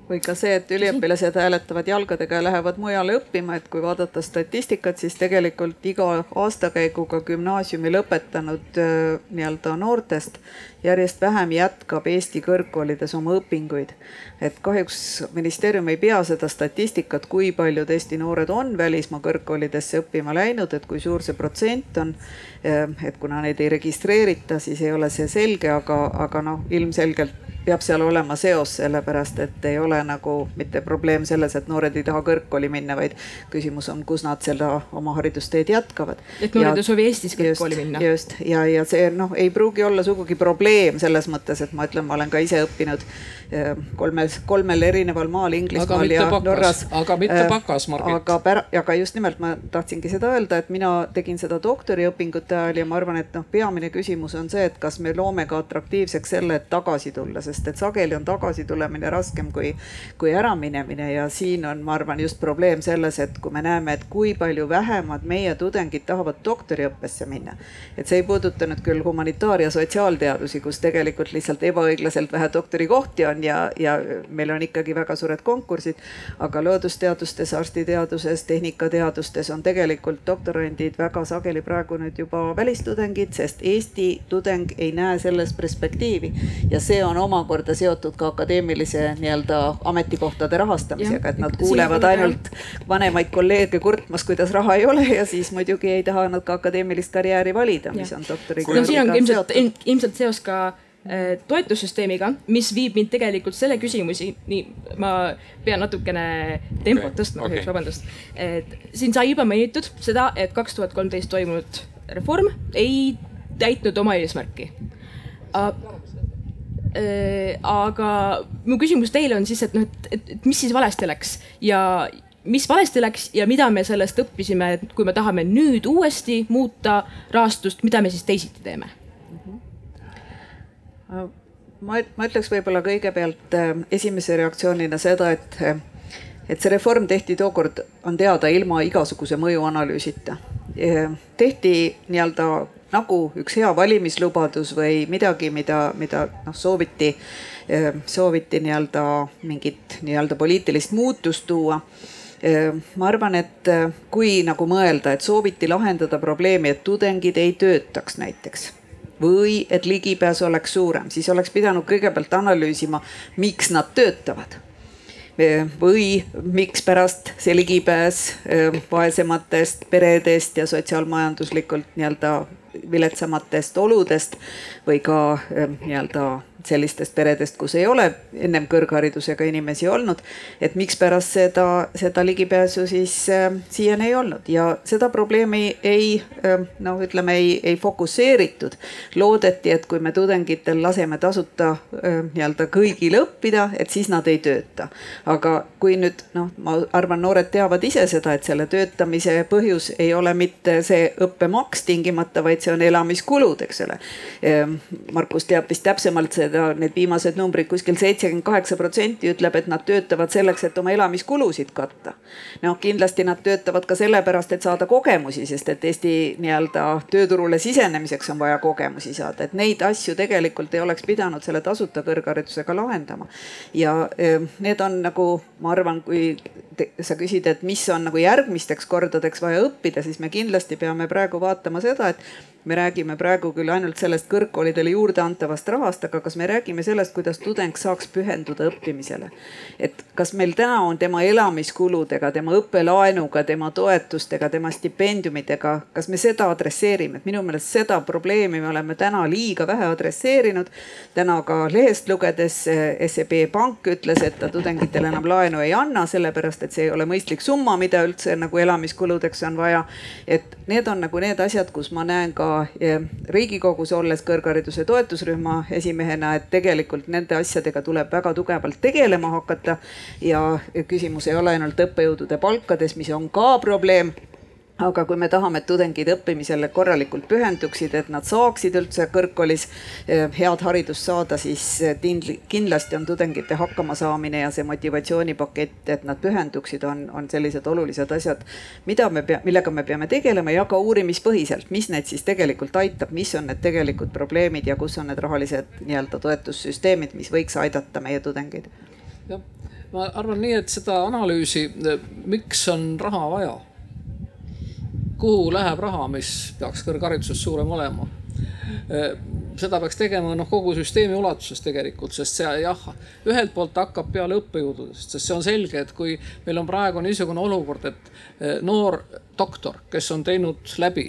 või ka see, et üliõpilased hääletavad jalgadega ja lähevad mujale õppima, et kui vaadata statistikat, siis tegelikult iga aastakäiguga gümnaasiumi lõpetanud nii-öelda noortest järjest vähem jätkab Eesti kõrgkoolides oma õpinguid. et kahjuks ministeerium ei pea seda statistikat, kui paljud Eesti noored on välismaa kõrgkoolidesse õppima läinud, et kui suur see protsent on. et kuna neid ei registreerita, siis ei ole see selge, aga, aga noh, ilmselgelt peab seal olema seos, sellepärast et ei ole nagu mitte probleem selles, et noored ei taha kõrgkooli minna, vaid küsimus on, kus nad seda oma haridusteed jätkavad. et noored ei soovi Eestis kõrgkooli minna. just ja, ja see noh, ei pruugi olla sugugi probleem selles mõttes, et ma ütlen, ma olen ka ise õppinud eh, kolmel, kolmel erineval maal, Inglismaal ja pakas, Norras. aga mitte eh, pakas, Margit. aga pär-, aga just nimelt ma tahtsingi seda öelda, et mina tegin seda doktoriõpingute ajal ja ma arvan, et noh, peamine küsimus on see, et kas me loome ka atraktiivseks selle, et tagasi tulla, sest sest et sageli on tagasitulemine raskem kui, kui äraminemine ja siin on, ma arvan, just probleem selles, et kui me näeme, et kui palju vähemad meie tudengid tahavad doktoriõppesse minna. et see ei puuduta nüüd küll humanitaar- ja sotsiaalteadusi, kus tegelikult lihtsalt ebaõiglaselt vähe doktorikohti on ja, ja meil on ikkagi väga suured konkursid. aga loodusteadustes, arstiteaduses, tehnikateadustes on tegelikult doktorandid väga sageli praegu nüüd juba välistudengid, sest Eesti tudeng ei näe selles perspektiivi ja see on oma omakorda seotud ka akadeemilise nii-öelda ametikohtade rahastamisega, et nad kuulevad ainult vanemaid kolleege kurtmas, kuidas raha ei ole ja siis muidugi ei taha nad ka akadeemilist karjääri valida, mis on doktorikraadiga no siin on ilmselt, ilmselt seos ka äh, toetussüsteemiga, mis viib mind tegelikult selle küsimusi, nii ma pean natukene tempot Okay, tõstma okay. vabandust. et siin sai juba mainitud seda, et kaks tuhat kolmteist toimunud reform ei täitnud oma eesmärki. Aga mu küsimus teile on siis, et noh, et, et, et mis siis valesti läks ja mis valesti läks ja mida me sellest õppisime, et kui me tahame nüüd uuesti muuta rahastust, mida me siis teisiti teeme? ma, ma ütleks võib-olla kõigepealt äh, esimese reaktsioonina seda, et, äh, et see reform tehti tookord, on teada, ilma igasuguse mõjuanalüüsita. tehti nii-öelda nagu üks hea valimislubadus või midagi, mida, mida noh, sooviti, sooviti nii-öelda mingit nii-öelda poliitilist muutust tuua ma arvan, et kui nagu mõelda, et sooviti lahendada probleemi, et tudengid ei töötaks näiteks või et ligipääs oleks suurem, siis oleks pidanud kõigepealt analüüsima, miks nad töötavad. või mikspärast see ligipääs vaesematest peredest ja sotsiaalmajanduslikult nii-öelda viletsamatest oludest või ka nii-öelda sellistest peredest, kus ei ole ennem kõrgharidusega inimesi olnud. et mikspärast seda, seda ligipääsu siis äh, siiani ei olnud ja seda probleemi ei äh, noh, ütleme ei, ei fokusseeritud. loodeti, et kui me tudengitel laseme tasuta äh, nii-öelda kõigil õppida, et siis nad ei tööta. aga kui nüüd noh, ma arvan, noored teavad ise seda, et selle töötamise põhjus ei ole mitte see õppemaks tingimata, vaid see on elamiskulud, eks ole. Markus teab vist täpsemalt seda, need viimased numbrid kuskil seitsekümmend kaheksa protsenti ütleb, et nad töötavad selleks, et oma elamiskulusid katta. noh, kindlasti nad töötavad ka sellepärast, et saada kogemusi, sest et Eesti nii-öelda tööturule sisenemiseks on vaja kogemusi saada, et neid asju tegelikult ei oleks pidanud selle tasuta kõrgharidusega lahendama. ja need on nagu, ma arvan, kui te, sa küsid, et mis on nagu järgmisteks kordadeks vaja õppida, siis me kindlasti peame praegu vaatama seda, et me räägime praegu küll ainult sellest kõrgkoolidele juurde antavast rahast, aga kas me räägime sellest, kuidas tudeng saaks pühenduda õppimisele? et kas meil täna on tema elamiskuludega, tema õppelaenuga, tema toetustega, tema stipendiumidega, kas me seda adresseerime, et minu meelest seda probleemi me oleme täna liiga vähe adresseerinud. täna ka lehest lugedes SEB Pank ütles, et ta tudengitele enam laenu ei anna, sellepärast et see ei ole mõistlik summa, mida üldse nagu elamiskuludeks on vaja. et need on nagu need asjad, kus ma näen ka Riigikogus olles kõrghariduse toetusrühma esimehena, et tegelikult nende asjadega tuleb väga tugevalt tegelema hakata. ja küsimus ei ole ainult õppejõudude palkades, mis on ka probleem aga kui me tahame, et tudengid õppimisele korralikult pühenduksid, et nad saaksid üldse kõrgkoolis head haridust saada, siis kindlasti on tudengite hakkamasaamine ja see motivatsioonipakett, et nad pühenduksid, on, on sellised olulised asjad, mida me pea, millega me peame tegelema ja ka uurimispõhiselt, mis neid siis tegelikult aitab, mis on need tegelikud probleemid ja kus on need rahalised nii-öelda toetussüsteemid, mis võiks aidata meie tudengeid. jah, ma arvan nii, et seda analüüsi, miks on raha vaja kuhu läheb raha, mis peaks kõrghariduses suurem olema. seda peaks tegema noh, kogu süsteemi ulatuses tegelikult, sest see jah, ühelt poolt hakkab peale õppejõududest, sest see on selge, et kui meil on praegu niisugune olukord, et noor doktor, kes on teinud läbi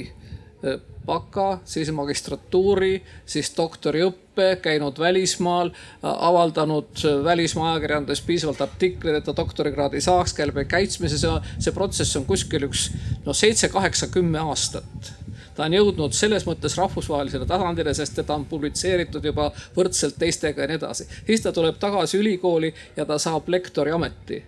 baka, siis magistratuuri, siis doktoriõppe, käinud välismaal, avaldanud välismaa ajakirjanduses piisavalt artikleid, et ta doktorikraadi saaks, käib kaitsmises ja see protsess on kuskil üks no seitse, kaheksa, kümme aastat ta on jõudnud selles mõttes rahvusvahelisele tasandile, sest teda on publitseeritud juba võrdselt teistega ja nii edasi. siis ta tuleb tagasi ülikooli ja ta saab lektori ameti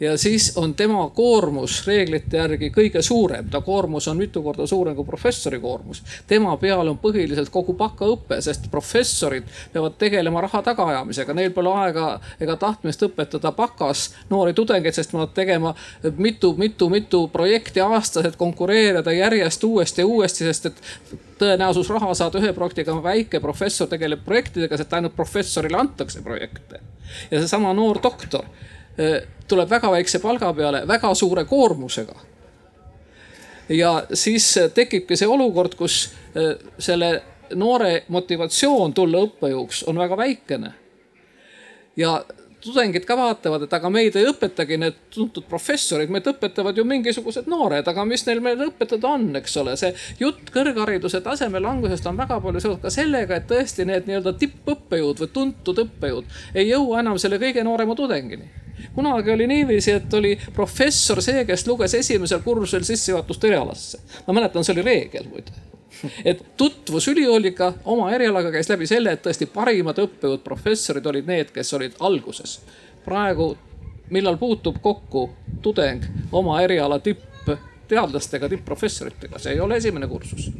ja siis on tema koormus reeglite järgi kõige suurem. ta koormus on mitu korda suurem kui professori koormus. tema peal on põhiliselt kogu bakaõpe, sest professorid peavad tegelema raha tagaajamisega. Neil pole aega ega tahtmist õpetada bakas noori tudengeid, sest nad tegema mitu, mitu, mitu projekti aastas, et konkureerida järjest uuesti ja uuesti, sest et tõenäosus raha saada ühe projektiga on väike, professor tegeleb projektidega, sest ainult professorile antakse projekte. ja seesama noor doktor tuleb väga väikse palga peale, väga suure koormusega. ja siis tekibki see olukord, kus selle noore motivatsioon tulla õppejõuks on väga väikene. ja tudengid ka vaatavad, et aga meid ei õpetagi need tuntud professorid, meid õpetavad ju mingisugused noored, aga mis neil meil õpetada on, eks ole. see jutt kõrghariduse taseme langusest on väga palju seotud ka sellega, et tõesti need nii-öelda tippõppejõud või tuntud õppejõud ei jõua enam selle kõige noorema tudengini kunagi oli niiviisi, et oli professor see, kes luges esimesel kursusel sissejuhatust erialasse. ma mäletan, see oli reegel muide et tutvus ülikooliga oma erialaga käis läbi selle, et tõesti parimad õppejõud, professorid olid need, kes olid alguses. praegu, millal puutub kokku tudeng oma eriala tippteadlastega, tippprofessoritega, see ei ole esimene kursus.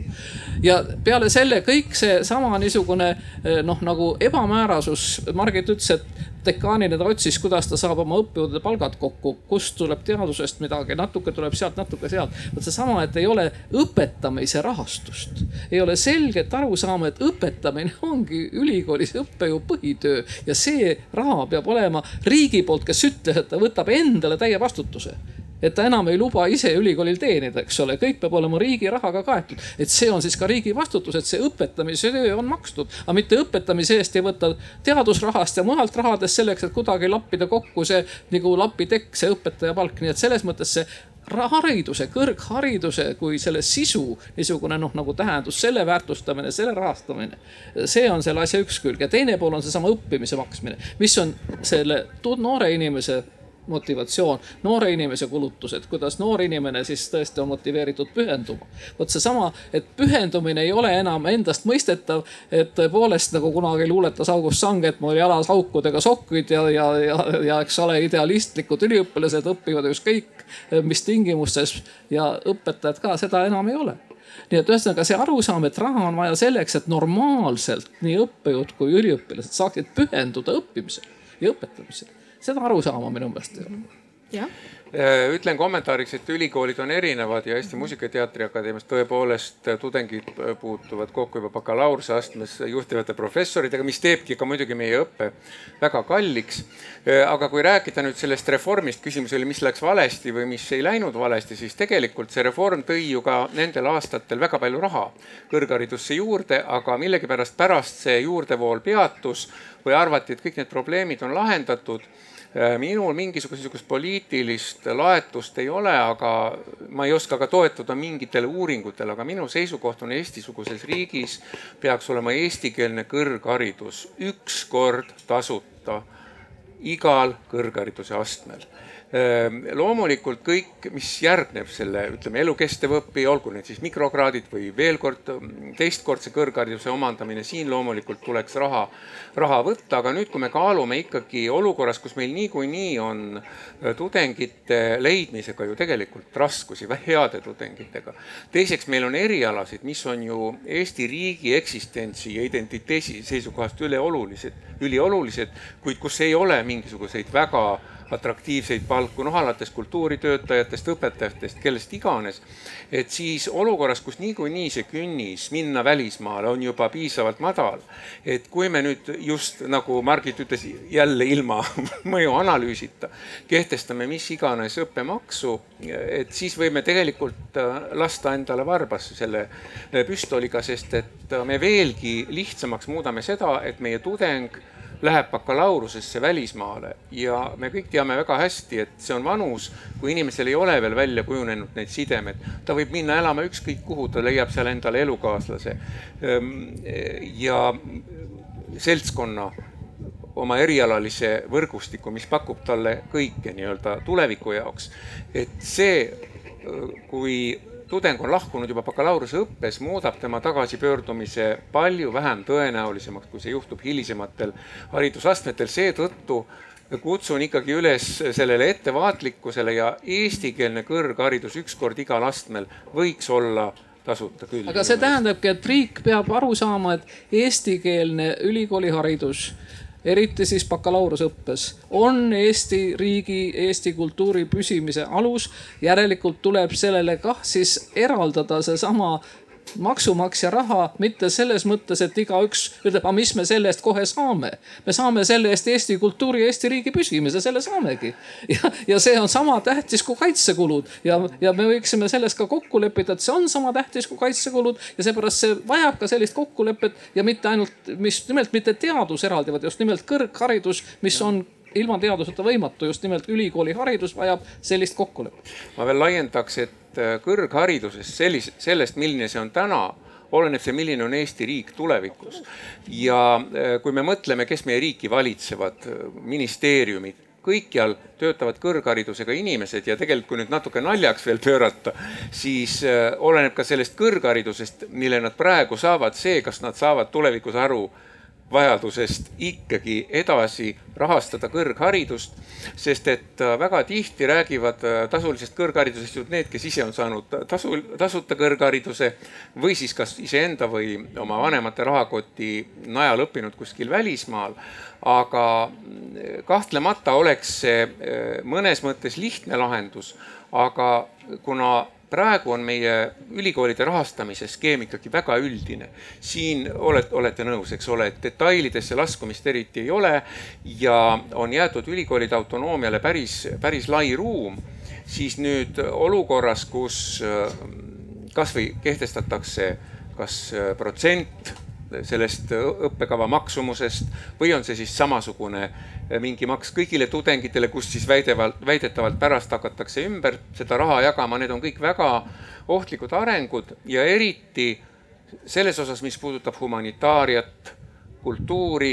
ja peale selle kõik seesama niisugune noh, nagu ebamäärasus, Margit ütles, et dekaanina ta otsis, kuidas ta saab oma õppejõudude palgad kokku, kust tuleb teadusest midagi, natuke tuleb sealt, natuke sealt. vot seesama, et ei ole õpetamise rahastust, ei ole selget arusaama, et õpetamine ongi ülikoolis õppejõu põhitöö ja see raha peab olema riigi poolt, kes ütles, et ta võtab endale täie vastutuse et ta enam ei luba ise ülikoolil teenida, eks ole, kõik peab olema riigi rahaga kaetud. et see on siis ka riigi vastutus, et see õpetamise töö on makstud, aga mitte õpetamise eest ei võta teadusrahast ja mujalt rahadest selleks, et kuidagi lappida kokku see nagu lapitekk, see õpetaja palk, nii et selles mõttes see hariduse, kõrghariduse kui selle sisu niisugune noh, nagu tähendus, selle väärtustamine, selle rahastamine. see on selle asja üks külg ja teine pool on seesama õppimise maksmine, mis on selle noore inimese motivatsioon, noore inimese kulutused, kuidas noor inimene siis tõesti on motiveeritud pühenduma. vot seesama, et pühendumine ei ole enam endastmõistetav, et tõepoolest nagu kunagi luuletas August Sang, et mul jalas aukudega sokid ja, ja, ja, ja eks ole, idealistlikud üliõpilased õpivad ükskõik mis tingimustes ja õpetajad ka, seda enam ei ole nii et ühesõnaga see arusaam, et raha on vaja selleks, et normaalselt nii õppejõud kui üliõpilased saaksid pühenduda õppimisele ja õpetamisele seda arusaama minu meelest ole. jah äh, ütlen kommentaariks, et ülikoolid on erinevad ja Eesti Muusika- ja Teatriakadeemias tõepoolest tudengid puutuvad kokku juba bakalaureuseastmes juhtivate professoritega, mis teebki ka muidugi meie õppe väga kalliks. Äh, aga kui rääkida nüüd sellest reformist, küsimus oli, mis läks valesti või mis ei läinud valesti, siis tegelikult see reform tõi ju ka nendel aastatel väga palju raha kõrgharidusse juurde, aga millegipärast pärast see juurdevool peatus või arvati, et kõik need probleemid on lahendatud Äh, minul mingisugust niisugust poliitilist laetust ei ole, aga ma ei oska ka toetuda mingitele uuringutele, aga minu seisukoht on Eesti-suguses riigis peaks olema eestikeelne kõrgharidus ükskord tasuta igal kõrghariduse astmel loomulikult kõik, mis järgneb selle, ütleme elukestev õpi, olgu need siis mikrokraadid või veel kord teistkordse kõrghariduse omandamine, siin loomulikult tuleks raha, raha võtta, aga nüüd, kui me kaalume ikkagi olukorras, kus meil niikuinii on äh, tudengite leidmisega ju tegelikult raskusi, heade tudengitega. teiseks, meil on erialasid, mis on ju Eesti riigi eksistentsi ja identiteedi seisukohast üleolulised, üliolulised, kuid kus ei ole mingisuguseid väga atraktiivseid palku, noh alates kultuuritöötajatest, õpetajatest, kellest iganes. et siis olukorras, kus niikuinii see künnis minna välismaale on juba piisavalt madal. et kui me nüüd just nagu Margit ütles jälle ilma mõjuanalüüsita kehtestame mis iganes õppemaksu, et siis võime tegelikult äh, lasta endale varbasse selle äh, püstoliga, sest et äh, me veelgi lihtsamaks muudame seda, et meie tudeng läheb bakalaureusesse välismaale ja me kõik teame väga hästi, et see on vanus, kui inimesel ei ole veel välja kujunenud neid sidemed. ta võib minna elama ükskõik kuhu, ta leiab seal endale elukaaslase ehm, ja seltskonna oma erialalise võrgustiku, mis pakub talle kõike nii-öelda tuleviku jaoks. et see, kui tudeng on lahkunud juba bakalaureuseõppes, muudab tema tagasipöördumise palju vähem tõenäolisemaks, kui see juhtub hilisematel haridusastmetel, seetõttu kutsun ikkagi üles sellele ettevaatlikkusele ja eestikeelne kõrgharidus ükskord igal astmel võiks olla tasuta küll. aga see tähendabki, et riik peab aru saama, et eestikeelne ülikooliharidus eriti siis bakalaureuseõppes, on Eesti riigi, Eesti kultuuri püsimise alus. järelikult tuleb sellele kah siis eraldada seesama maksumaksja raha mitte selles mõttes, et igaüks ütleb, aga mis me selle eest kohe saame. me saame selle eest Eesti kultuuri ja Eesti riigi püsimise, selle saamegi. ja, ja see on sama tähtis kui kaitsekulud ja, ja me võiksime selles ka kokku leppida, et see on sama tähtis kui kaitsekulud ja seepärast see vajab ka sellist kokkulepet ja mitte ainult, mis nimelt mitte teadus eraldi, vaid just nimelt kõrgharidus, mis on ilma teaduseta võimatu, just nimelt ülikooliharidus vajab sellist kokkulepet. ma veel laiendaks, et äh, kõrgharidusest sellise, sellest, milline see on täna oleneb see, milline on Eesti riik tulevikus. ja äh, kui me mõtleme, kes meie riiki valitsevad, ministeeriumid, kõikjal töötavad kõrgharidusega inimesed ja tegelikult, kui nüüd natuke naljaks veel pöörata, siis oleneb ka sellest kõrgharidusest, mille nad praegu saavad, see, kas nad saavad tulevikus aru vajadusest ikkagi edasi rahastada kõrgharidust, sest et äh, väga tihti räägivad äh, tasulisest kõrgharidusest ju need, kes ise on saanud tasu, tasuta kõrghariduse või siis kas iseenda või oma vanemate rahakoti najal õppinud kuskil välismaal. aga mm, kahtlemata oleks see äh, mõnes mõttes lihtne lahendus, aga kuna praegu on meie ülikoolide rahastamise skeem ikkagi väga üldine. siin olete, olete nõus, eks ole, et detailidesse laskumist eriti ei ole ja on jäetud ülikoolide autonoomiale päris, päris lai ruum, siis nüüd olukorras, kus äh, kasvõi kehtestatakse kas äh, protsent sellest õppekava maksumusest või on see siis samasugune eh, mingi maks kõigile tudengitele, kust siis väidevalt, väidetavalt pärast hakatakse ümber seda raha jagama, need on kõik väga ohtlikud arengud ja eriti selles osas, mis puudutab humanitaariat, kultuuri.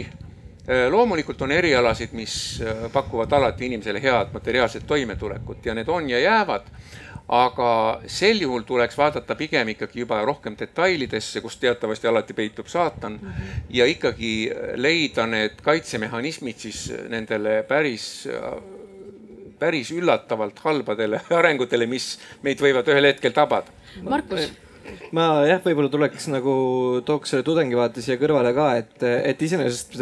Eh, loomulikult on erialasid, mis eh, pakuvad alati inimesele head materiaalset toimetulekut ja need on ja jäävad aga sel juhul tuleks vaadata pigem ikkagi juba rohkem detailidesse, kus teatavasti alati peitub saatan mm. -hmm. ja ikkagi leida need kaitsemehhanismid siis nendele päris, päris üllatavalt halbadele arengutele, mis meid võivad ühel hetkel tabada. Markus ma jah, võib-olla tuleks nagu tooks selle tudengivaate siia kõrvale ka, et, et iseenesest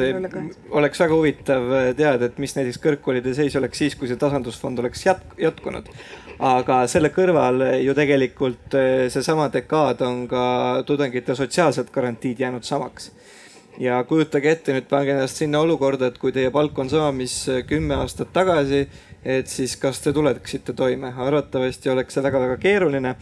oleks väga huvitav teada, et mis näiteks kõrgkoolide seis oleks siis, kui see tasandusfond oleks jätk, jätkunud aga selle kõrval ju tegelikult eh, seesama dekaad on ka tudengite sotsiaalsed garantiid jäänud samaks. ja kujutage ette nüüd, pange ennast sinna olukorda, et kui teie palk on sama, mis kümme aastat tagasi, et siis kas te tuleksite toime, arvatavasti oleks see väga-väga keeruline.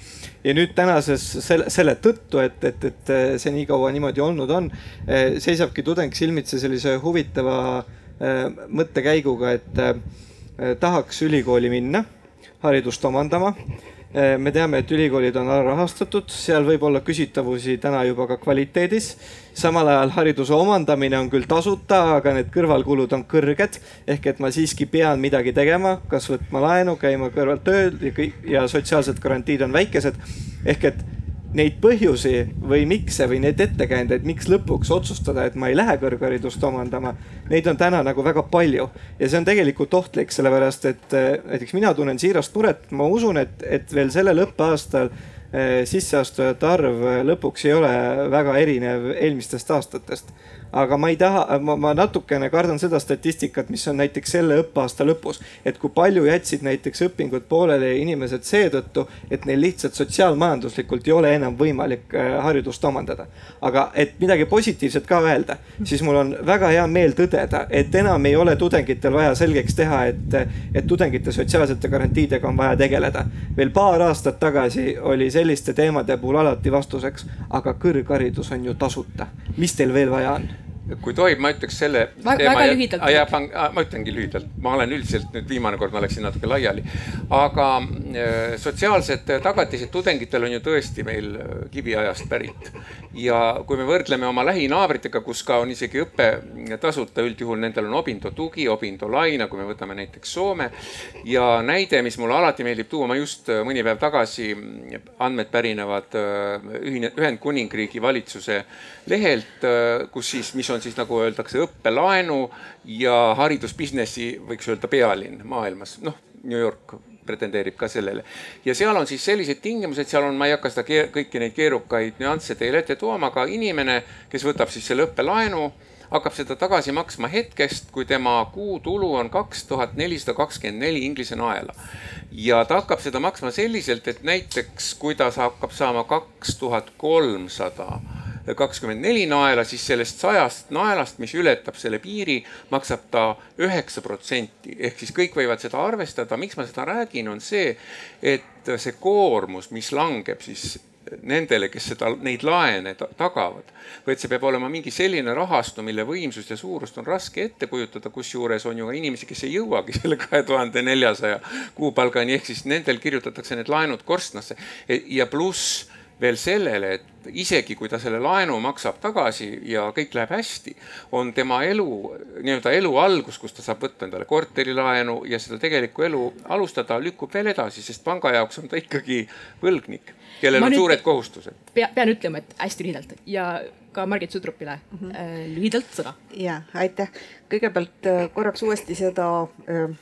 ja nüüd tänases selle, selle tõttu, et, et, et see nii kaua niimoodi olnud on, eh, seisabki tudeng silmitsi sellise huvitava eh, mõttekäiguga, et tahaks ülikooli minna haridust omandama. Me teame, et ülikoolid on alarahastatud, seal võib olla küsitavusi täna juba ka kvaliteedis. samal ajal hariduse omandamine on küll tasuta, aga need kõrvalkulud on kõrged. ehk et ma siiski pean midagi tegema, kas võtma laenu, käima kõrval tööl ja ja sotsiaalsed garantiid on väikesed. ehk et neid põhjusi või mikse või neid ettekäändeid, miks lõpuks otsustada, et ma ei lähe kõrgharidust omandama. Neid on täna nagu väga palju ja see on tegelikult ohtlik, sellepärast et äh, näiteks mina tunnen siirast muret, ma usun, et, et veel sellel õppeaastal äh, sisseastujate arv lõpuks ei ole väga erinev eelmistest aastatest aga ma ei taha, ma, ma natukene kardan seda statistikat, mis on näiteks selle õppeaasta lõpus. et kui palju jätsid näiteks õpingud pooleli inimesed seetõttu, et neil lihtsalt sotsiaalmajanduslikult ei ole enam võimalik äh, haridust omandada. aga et midagi positiivset ka öelda, siis mul on väga hea meel tõdeda, et enam ei ole tudengitel vaja selgeks teha, et, et tudengite sotsiaalsete garantiidega on vaja tegeleda. veel paar aastat tagasi oli selliste teemade puhul alati vastuseks, aga kõrgharidus on ju tasuta, mis teil veel vaja on kui tohib, ma ütleks selle. väga lühidalt. ja ma ütlengi lühidalt, ma olen üldiselt nüüd viimane kord ma läksin natuke laiali. aga äh, sotsiaalsed tagatised tudengitel on ju tõesti meil äh, kiviajast pärit. ja kui me võrdleme oma lähinaabritega, kus ka on isegi õpe tasuta, üldjuhul nendel on Opindo tugi, Opindo laine, kui me võtame näiteks Soome. ja näide, mis mulle alati meeldib tuua, ma just äh, mõni päev tagasi, andmed pärinevad ühine, Ühendkuningriigi valitsuse lehelt, kus siis, mis on on siis nagu öeldakse õppelaenu ja haridusbusinessi võiks öelda pealinn maailmas, noh, New York pretendeerib ka sellele. ja seal on siis sellised tingimused, seal on, ma ei hakka seda kõiki neid keerukaid nüansse teile ette tooma, aga inimene, kes võtab siis selle õppelaenu, hakkab seda tagasi maksma hetkest, kui tema kuutulu on kaks tuhat nelisada kakskümmend neli Inglise naela. ja ta hakkab seda maksma selliselt, et näiteks kui ta hakkab saama kaks tuhat kolmsada kakskümmend neli naela, siis sellest sajast naelast, mis ületab selle piiri, maksab ta üheksa protsenti. ehk siis kõik võivad seda arvestada, miks ma seda räägin, on see, et see koormus, mis langeb siis nendele, kes seda, neid laene tagavad, vaid see peab olema mingi selline rahastu, mille võimsust ja suurust on raske ette kujutada, kusjuures on ju ka inimesi, kes ei jõuagi selle kahe tuhande neljasaja kuupalgani, ehk siis nendel kirjutatakse need laenud korstnasse ja pluss veel sellele, et isegi kui ta selle laenu maksab tagasi ja kõik läheb hästi, on tema elu, nii-öelda elu algus, kus ta saab võtta endale korterilaenu ja seda tegelikku elu alustada, lükkub veel edasi, sest panga jaoks on ta ikkagi võlgnik, kellel Ma on suured kohustused. pea, pean ütlema, et hästi lühidalt ja ka Margit Sudrupile mm -hmm. lühidalt sõna. ja aitäh, kõigepealt äh, korraks uuesti seda,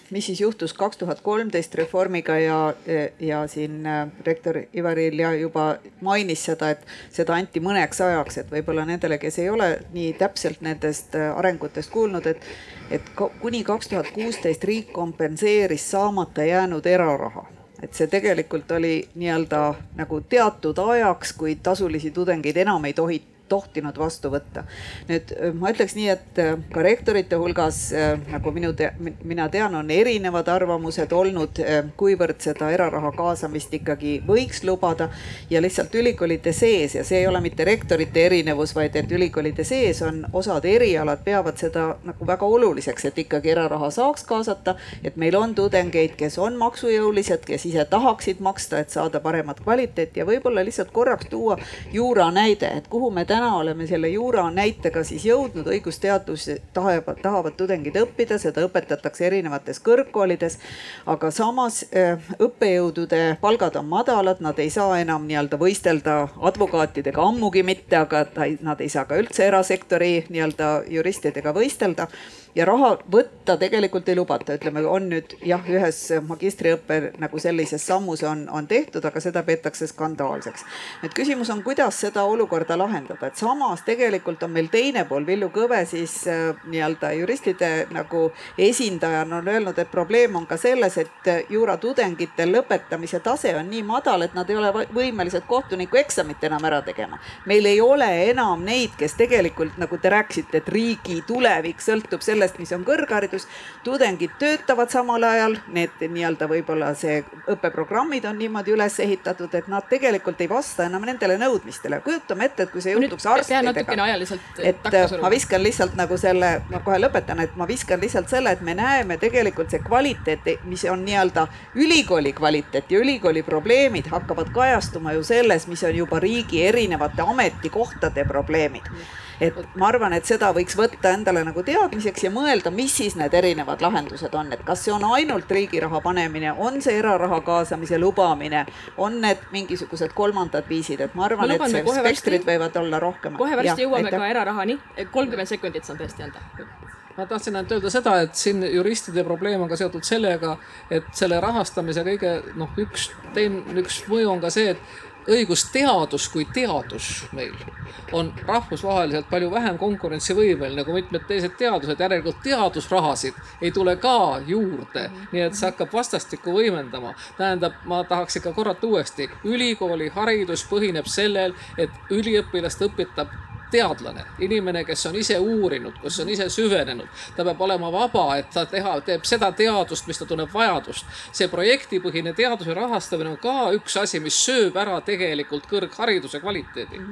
mis siis juhtus kaks tuhat kolmteist reformiga ja, ja siin äh, rektor Ivari Ilja juba mainis seda, et seda anti mõneks ajaks, et võib-olla nendele, kes ei ole nii täpselt nendest äh, arengutest kuulnud, et, et kuni kaks tuhat kuusteist riik kompenseeris saamata jäänud eraraha et see tegelikult oli nii-öelda nagu teatud ajaks, kui tasulisi tudengeid enam ei tohi tohtinud vastu võtta. nüüd äh, ma ütleks nii, et äh, ka rektorite hulgas, äh, nagu minu te-, mina tean, on erinevad arvamused olnud, kuivõrd seda eraraha kaasamist ikkagi võiks lubada. ja lihtsalt ülikoolide sees ja see ei ole mitte rektorite erinevus, vaid et ülikoolide sees on osad erialad peavad seda nagu väga oluliseks, et ikkagi eraraha saaks kaasata. et meil on tudengeid, kes on maksujõulised, kes ise tahaksid maksta, et saada paremat kvaliteeti ja võib-olla lihtsalt korraks tuua juura näide, et kuhu me täna oleme selle juura näitega siis jõudnud, õigusteadus tahavad, tahavad tudengid õppida, seda õpetatakse erinevates kõrgkoolides. aga samas äh, õppejõudude palgad on madalad, nad ei saa enam nii-öelda võistelda advokaatidega ammugi mitte, aga ta nad ei saa ka üldse erasektori nii-öelda juristidega võistelda ja raha võtta tegelikult ei lubata, ütleme, on nüüd jah, ühes magistriõppe nagu sellises sammus on, on tehtud, aga seda peetakse skandaalseks. nüüd küsimus on, kuidas seda olukorda lahendada, et samas tegelikult on meil teine pool, Villu Kõve siis äh, nii-öelda juristide nagu esindajana on öelnud, et probleem on ka selles, et juuratudengitel lõpetamise tase on nii madal, et nad ei ole võimelised kohtunikueksamit enam ära tegema. meil ei ole enam neid, kes tegelikult nagu te rääkisite, et riigi tulevik sõltub sellest, mis on kõrgharidus. tudengid töötavad samal ajal, need nii-öelda võib-olla see õppeprogrammid on niimoodi üles ehitatud, et nad tegelikult ei vasta enam nendele nõudmistele. kujutame ette, et kui see juhtuks arstidega ajaliselt et suruma. ma viskan lihtsalt nagu selle, ma kohe lõpetan, et ma viskan lihtsalt selle, et me näeme tegelikult see kvaliteet, mis on nii-öelda ülikooli kvaliteet ja ülikooli probleemid hakkavad kajastuma ju selles, mis on juba riigi erinevate ametikohtade probleemid. Et ma arvan, et seda võiks võtta endale nagu teadmiseks ja mõelda, mis siis need erinevad lahendused on, et kas see on ainult riigi raha panemine, on see eraraha kaasamise lubamine, on need mingisugused kolmandad viisid, et ma arvan, et see spektrid võivad olla rohkemad. kohe varsti Jah, jõuame aitäh. ka erarahani, kolmkümmend sekundit saan tõesti anda. ma tahtsin ainult öelda seda, et siin juristide probleem on ka seotud sellega, et selle rahastamise kõige noh, üks teine, üks mõju on ka see, et õigusteadus kui teadus meil on rahvusvaheliselt palju vähem konkurentsivõimeline kui mitmed teised teadused, järelikult teadusrahasid ei tule ka juurde. nii et see hakkab vastastikku võimendama. tähendab, ma tahaks ikka korrata uuesti, ülikooli haridus põhineb sellel, et üliõpilast õpetab teadlane, inimene, kes on ise uurinud, kes on ise süvenenud, ta peab olema vaba, et ta teha, teeb seda teadust, mis ta tunneb vajadust. see projektipõhine teaduse rahastamine on ka üks asi, mis sööb ära tegelikult kõrghariduse kvaliteedi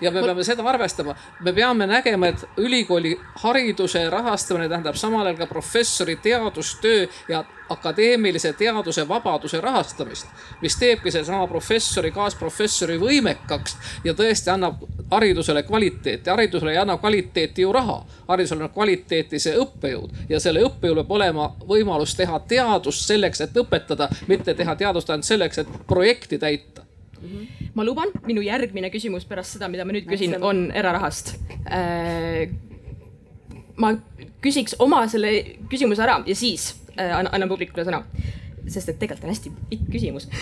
ja me peame seda arvestama, me peame nägema, et ülikooli hariduse rahastamine tähendab samal ajal ka professori teadustöö ja akadeemilise teaduse vabaduse rahastamist, mis teebki sellesama professori, kaasprofessori võimekaks ja tõesti annab haridusele kvaliteeti. haridusele ei anna kvaliteeti ju raha, haridusele annab kvaliteeti see õppejõud. Ja selle õppejõul peab olema võimalus teha teadust selleks, et õpetada, mitte teha teadust ainult selleks, et projekti täita ma luban, minu järgmine küsimus pärast seda, mida ma nüüd küsin, on erarahast. ma küsiks oma selle küsimuse ära ja siis äh, annan publikule sõna. sest et tegelikult on hästi pikk küsimus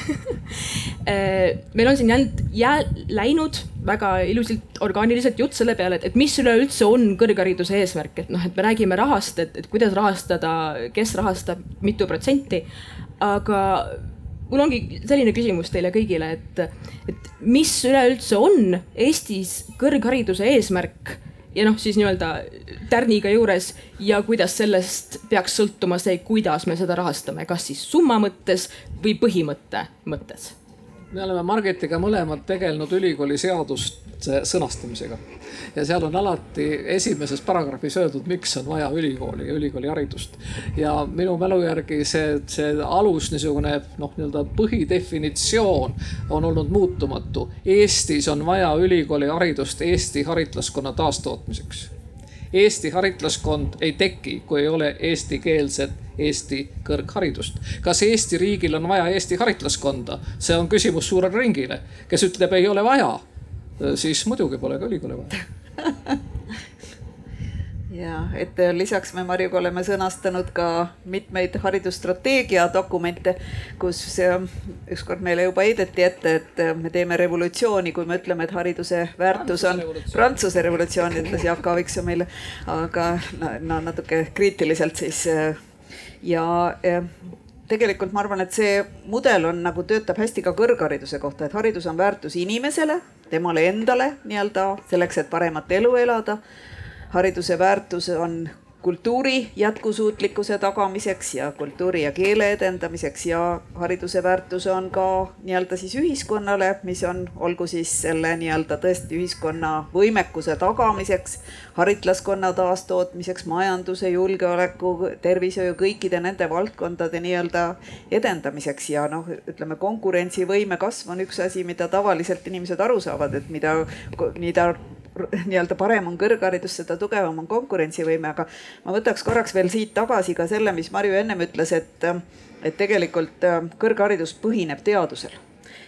Äh, meil on siin jäänud, jää, läinud väga ilusilt orgaaniliselt jutt selle peale, et, et mis üleüldse on kõrghariduse eesmärk, et noh, et me räägime rahast, et, et kuidas rahastada, kes rahastab, mitu protsenti. aga mul ongi selline küsimus teile kõigile, et, et mis üleüldse on Eestis kõrghariduse eesmärk ja noh, siis nii-öelda tärniga juures ja kuidas sellest peaks sõltuma see, kuidas me seda rahastame, kas siis summa mõttes või põhimõtte mõttes? Me oleme Margetiga mõlemad tegelenud ülikooli seaduste sõnastamisega ja seal on alati esimeses paragrahvis öeldud, miks on vaja ülikooli ja ülikooliharidust. ja minu mälu järgi see, see alus niisugune noh, nii-öelda põhidefinitsioon on olnud muutumatu. Eestis on vaja ülikooliharidust Eesti haritlaskonna taastootmiseks Eesti haritlaskond ei teki, kui ei ole eestikeelset Eesti kõrgharidust. kas Eesti riigil on vaja Eesti haritlaskonda, see on küsimus suurele ringile, kes ütleb, ei ole vaja, siis muidugi pole ka ülikooli vaja ja et äh, lisaks me Marjuga oleme sõnastanud ka mitmeid haridusstrateegia dokumente, kus äh, ükskord meile juba heideti ette, et äh, me teeme revolutsiooni, kui me ütleme, et hariduse väärtus on Prantsuse revolutsioon, ütles Jaak Aaviksoo meile, aga no, no natuke kriitiliselt siis ja tegelikult ma arvan, et see mudel on nagu töötab hästi ka kõrghariduse kohta, et haridus on väärtus inimesele, temale endale nii-öelda selleks, et paremat elu elada hariduse väärtus on kultuuri jätkusuutlikkuse tagamiseks ja kultuuri ja keele edendamiseks ja hariduse väärtus on ka nii-öelda siis ühiskonnale, mis on, olgu siis selle nii-öelda tõesti ühiskonna võimekuse tagamiseks, haritlaskonna taastootmiseks, majanduse, julgeoleku, tervishoiu, kõikide nende valdkondade nii-öelda edendamiseks. Ja noh, ütleme konkurentsivõime kasv on üks asi, mida tavaliselt inimesed aru saavad, et mida, mida nii-öelda parem on kõrgharidus, seda tugevam on konkurentsivõime, aga ma võtaks korraks veel siit tagasi ka selle, mis Marju ennem ütles, et, et tegelikult äh, kõrgharidus põhineb teadusel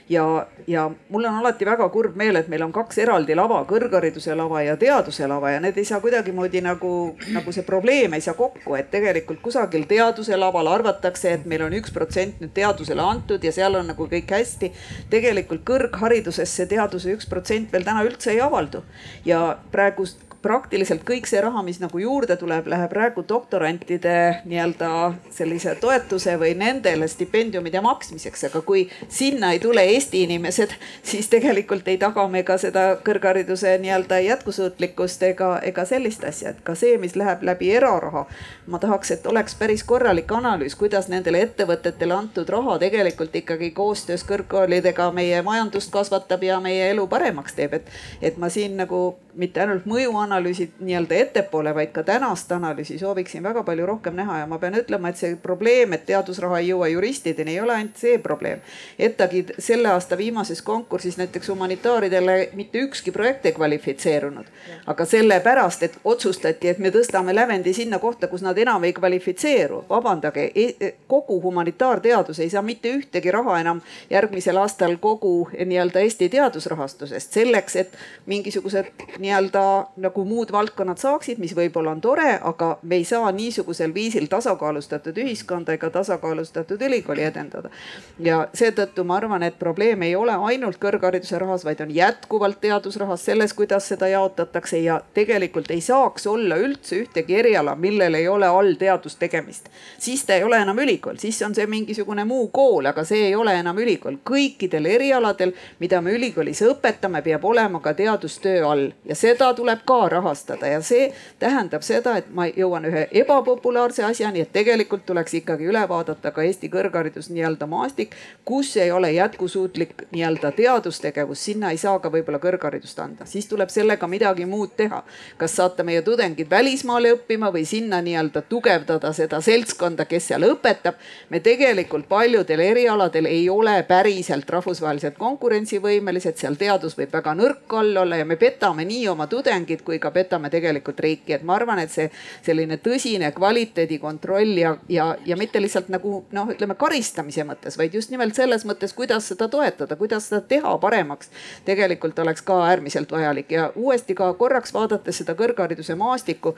ja, ja mul on alati väga kurb meel, et meil on kaks eraldi lava, kõrghariduse lava ja teaduse lava ja need ei saa kuidagimoodi nagu, nagu see probleem ei saa kokku, et tegelikult kusagil teaduse laval arvatakse, et meil on üks protsent nüüd teadusele antud ja seal on nagu kõik hästi. tegelikult kõrghariduses see teaduse üks protsent veel täna üldse ei avaldu ja praegust praktiliselt kõik see raha, mis nagu juurde tuleb, läheb praegu doktorantide nii-öelda sellise toetuse või nendele stipendiumide maksmiseks, aga kui sinna ei tule Eesti inimesed, siis tegelikult ei taga me ka seda kõrghariduse nii-öelda jätkusuutlikkust ega, ega sellist asja, et ka see, mis läheb läbi eraraha. ma tahaks, et oleks päris korralik analüüs, kuidas nendele ettevõtetele antud raha tegelikult ikkagi koostöös kõrgkoolidega meie majandust kasvatab ja meie elu paremaks teeb, et, et ma siin nagu mitte ainult mõjuanalüüsi nii-öelda ettepoole, vaid ka tänast analüüsi sooviksin väga palju rohkem näha ja ma pean ütlema, et see probleem, et teadusraha ei jõua juristideni, ei ole ainult see probleem. ETAG-i selle aasta viimases konkursis näiteks humanitaaridele mitte ükski projekt ei kvalifitseerunud. aga sellepärast, et otsustati, et me tõstame lävendi sinna kohta, kus nad enam ei kvalifitseeru. vabandage, e, kogu humanitaarteadus ei saa mitte ühtegi raha enam järgmisel aastal kogu nii-öelda Eesti teadusrahastusest selleks, et mingisugused nii-öelda nagu muud valdkonnad saaksid, mis võib-olla on tore, aga me ei saa niisugusel viisil tasakaalustatud ühiskonda ega tasakaalustatud ülikooli edendada. ja seetõttu ma arvan, et probleem ei ole ainult kõrghariduse rahas, vaid on jätkuvalt teadusrahas selles, kuidas seda jaotatakse ja tegelikult ei saaks olla üldse ühtegi eriala, millel ei ole all teadustegemist. siis ta ei ole enam ülikool, siis on see mingisugune muu kool, aga see ei ole enam ülikool. kõikidel erialadel, mida me ülikoolis õpetame, peab olema ka teadustöö all ja seda tuleb ka rahastada ja see tähendab seda, et ma jõuan ühe ebapopulaarse asjani, et tegelikult tuleks ikkagi üle vaadata ka Eesti kõrgharidus nii-öelda maastik, kus ei ole jätkusuutlik nii-öelda teadustegevus, sinna ei saa ka võib-olla kõrgharidust anda, siis tuleb sellega midagi muud teha. kas saata meie tudengid välismaale õppima või sinna nii-öelda tugevdada seda seltskonda, kes seal õpetab. me tegelikult paljudel erialadel ei ole päriselt rahvusvaheliselt konkurentsivõimelised, seal teadus võib väga nõrk all olla ja me petame nii oma tudengid kui ka petame tegelikult riiki, et ma arvan, et see selline tõsine kvaliteedikontroll ja, ja, ja mitte lihtsalt nagu noh, ütleme karistamise mõttes, vaid just nimelt selles mõttes, kuidas seda toetada, kuidas seda teha paremaks. tegelikult oleks ka äärmiselt vajalik ja uuesti ka korraks vaadates seda kõrghariduse maastikku.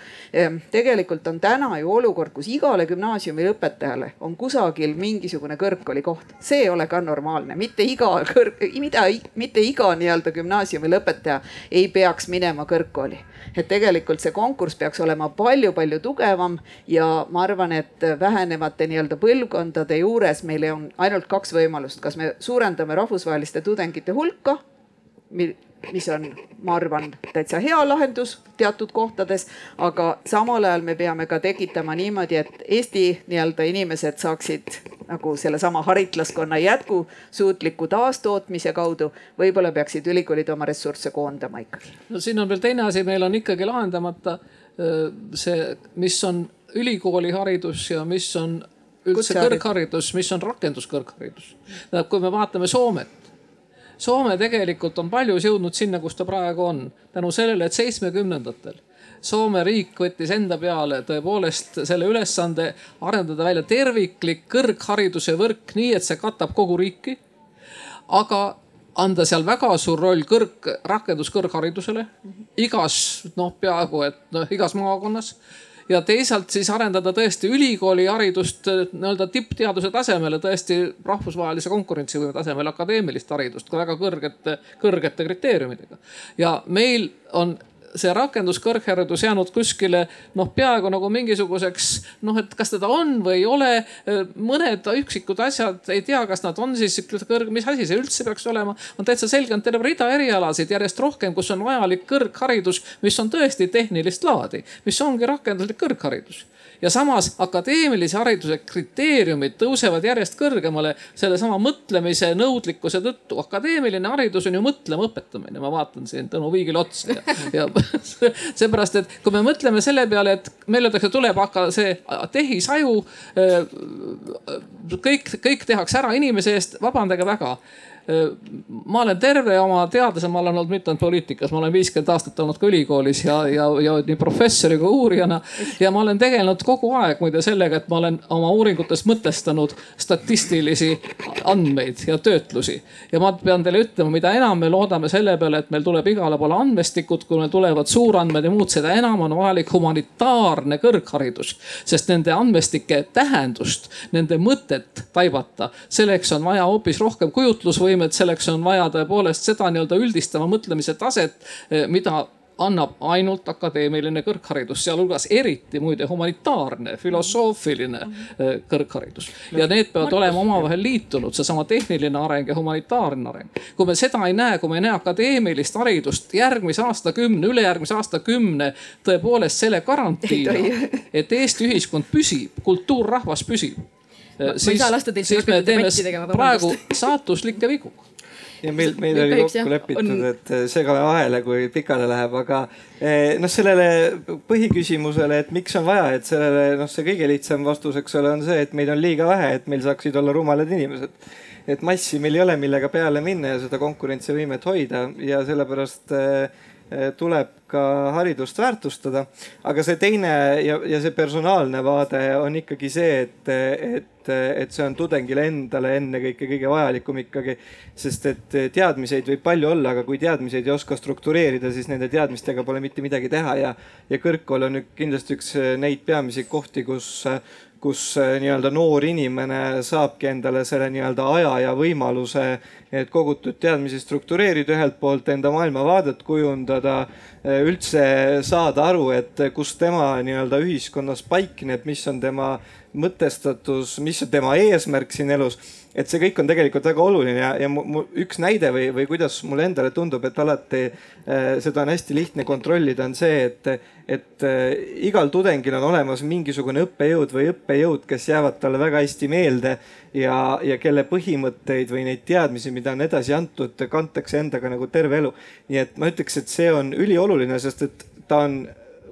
Tegelikult on täna ju olukord, kus igale gümnaasiumi lõpetajale on kusagil mingisugune kõrgkooli koht, see ei ole ka normaalne, mitte iga kõrg, mida, mitte iga nii-öelda gümnaasiumi lõpetaja ei peaks minema kõrgkooli. Et tegelikult see konkurss peaks olema palju-palju tugevam ja ma arvan, et vähenevate nii-öelda põlvkondade juures meil on ainult kaks võimalust, kas me suurendame rahvusvaheliste tudengite hulka mis on, ma arvan, täitsa hea lahendus teatud kohtades, aga samal ajal me peame ka tekitama niimoodi, et Eesti nii-öelda inimesed saaksid nagu sellesama haritlaskonna jätkusuutliku taastootmise kaudu, võib-olla peaksid ülikoolid oma ressursse koondama ikkagi. no siin on veel teine asi, meil on ikkagi lahendamata see, mis on ülikooliharidus ja mis on üldse kõrgharidus, mis on rakenduskõrgharidus. tähendab, kui me vaatame Soomet, Soome tegelikult on paljus jõudnud sinna, kus ta praegu on tänu sellele, et seitsmekümnendatel Soome riik võttis enda peale tõepoolest selle ülesande arendada välja terviklik kõrghariduse võrk, nii et see katab kogu riiki. aga anda seal väga suur roll kõrg, rakenduskõrgharidusele igas noh, peaaegu et noh, igas maakonnas ja teisalt siis arendada tõesti ülikooliharidust nii-öelda tippteaduse tasemele, tõesti rahvusvahelise konkurentsivõime tasemel akadeemilist haridust ka väga kõrgete, kõrgete kriteeriumidega. ja meil on see rakenduskõrgharidus jäänud kuskile noh, peaaegu nagu mingisuguseks noh, et kas teda on või ei ole. mõned üksikud asjad ei tea, kas nad on siis kõrg, mis asi see üldse peaks olema. on täitsa selge, on terve rida erialasid järjest rohkem, kus on vajalik kõrgharidus, mis on tõesti tehnilist laadi, mis ongi rakenduslik kõrgharidus ja samas akadeemilise hariduse kriteeriumid tõusevad järjest kõrgemale sellesama mõtlemise nõudlikkuse tõttu. akadeemiline haridus on ju mõtlema õpetamine, ma vaatan siin Tõnu Viigile otsa ja, ja seepärast, et kui me mõtleme selle peale, et meil öeldakse, tuleb hakka see tehisaju. kõik, kõik tehakse ära inimese eest, vabandage väga ma olen terve oma teadlase, ma olen olnud mitte ainult poliitikas, ma olen viiskümmend aastat olnud ka ülikoolis ja, ja, ja nii professori kui uurijana. ja ma olen tegelenud kogu aeg muide sellega, et ma olen oma uuringutes mõtestanud statistilisi andmeid ja töötlusi. ja ma pean teile ütlema, mida enam me loodame selle peale, et meil tuleb igale poole andmestikud, kui meil tulevad suurandmed ja muud, seda enam on vajalik humanitaarne kõrgharidus. sest nende andmestike tähendust, nende mõtet taibata, selleks on vaja hoopis rohkem kujutlusvõimet võime, et selleks on vaja tõepoolest seda nii-öelda üldistava mõtlemise taset, eh, mida annab ainult akadeemiline kõrgharidus, sealhulgas eriti muide humanitaarne, filosoofiline eh, kõrgharidus. ja need peavad olema omavahel liitunud, seesama tehniline areng ja humanitaarne areng. kui me seda ei näe, kui me ei näe akadeemilist haridust järgmise aastakümne, ülejärgmise aastakümne tõepoolest selle garantiina, et Eesti ühiskond püsib, kultuurrahvas püsib siis, siis me teeme praegu saatuslikke vigu. Ja meil, meil oli kokku lepitud, et segame vahele, kui pikale läheb, aga eh, noh, sellele põhiküsimusele, et miks on vaja, et sellele noh, see kõige lihtsam vastus, eks ole, on see, et meid on liiga vähe, et meil saaksid olla rumalad inimesed. et massi meil ei ole, millega peale minna ja seda konkurentsivõimet hoida ja sellepärast äh, tuleb ka haridust väärtustada. aga see teine ja, ja see personaalne vaade on ikkagi see, et, et, et see on tudengile endale ennekõike kõige vajalikum ikkagi. sest et teadmiseid võib palju olla, aga kui teadmiseid ei oska struktureerida, siis nende teadmistega pole mitte midagi teha ja, ja kõrgkool on kindlasti üks neid peamisi kohti, kus kus äh, nii-öelda noor inimene saabki endale selle nii-öelda aja ja võimaluse, et kogutud teadmisi struktureerida ühelt poolt, enda maailmavaadet kujundada, äh, üldse saada aru, et kus tema nii-öelda ühiskonnas paikneb, mis on tema mõtestatus, mis on tema eesmärk siin elus et see kõik on tegelikult väga oluline ja, ja mu, mu üks näide või, või kuidas mulle endale tundub, et alati äh, seda on hästi lihtne kontrollida, on see, et, et äh, igal tudengil on olemas mingisugune õppejõud või õppejõud, kes jäävad talle väga hästi meelde ja, ja kelle põhimõtteid või neid teadmisi, mida on edasi antud, kantakse endaga nagu terve elu. nii et ma ütleks, et see on ülioluline, sest et ta on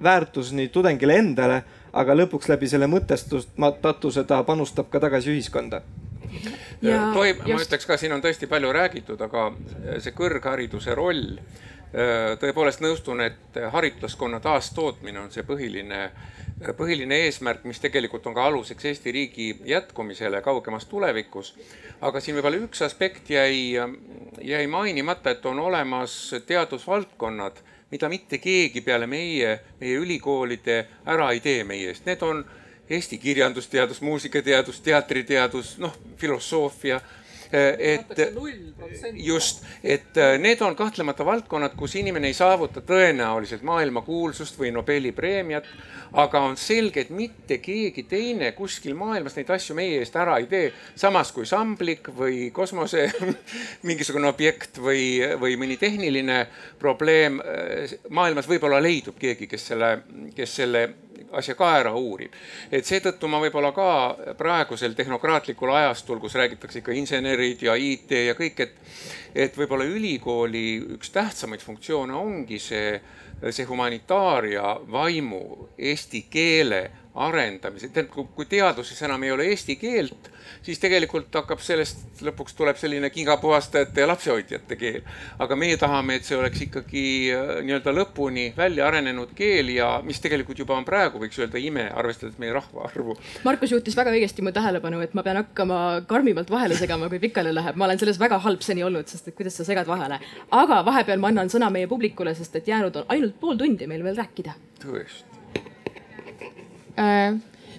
väärtus nii tudengile endale, aga lõpuks läbi selle mõtestatusmatuse ta panustab ka tagasi ühiskonda ja, tohib, ma ütleks ka, siin on tõesti palju räägitud, aga see kõrghariduse roll, äh, tõepoolest nõustun, et haritlaskonna taastootmine on see põhiline, põhiline eesmärk, mis tegelikult on ka aluseks Eesti riigi jätkumisele kaugemas tulevikus. aga siin võib-olla üks aspekt jäi, jäi mainimata, et on olemas teadusvaldkonnad, mida mitte keegi peale meie, meie ülikoolide ära ei tee meie eest, need on Eesti kirjandusteadus, muusikateadus, teatriteadus, noh, filosoofia. et just, et äh, need on kahtlemata valdkonnad, kus inimene ei saavuta tõenäoliselt maailmakuulsust või Nobeli preemiat. aga on selge, et mitte keegi teine kuskil maailmas neid asju meie eest ära ei tee. samas kui samblik või kosmose mingisugune objekt või, või mõni tehniline probleem äh, maailmas võib-olla leidub keegi, kes selle, kes selle asja ka ära uurib. et seetõttu ma võib-olla ka praegusel tehnokraatlikul ajastul, kus räägitakse ikka insenerid ja IT ja kõik, et, et võib-olla ülikooli üks tähtsamaid funktsioone ongi see, see humanitaaria vaimu, eesti keele arendamise, tähendab, kui teaduses enam ei ole eesti keelt siis tegelikult hakkab sellest lõpuks tuleb selline kingapuhastajate ja lapsehoidjate keel. aga meie tahame, et see oleks ikkagi äh, nii-öelda lõpuni välja arenenud keel ja mis tegelikult juba on praegu, võiks öelda ime, arvestades meie rahvaarvu. Markus juhtis väga õigesti mu tähelepanu, et ma pean hakkama karmimalt vahele segama, kui pikali läheb. ma olen selles väga halb seni olnud, sest et kuidas sa segad vahele. aga vahepeal ma annan sõna meie publikule, sest et jäänud on ainult pool tundi meil veel rääkida. tõesti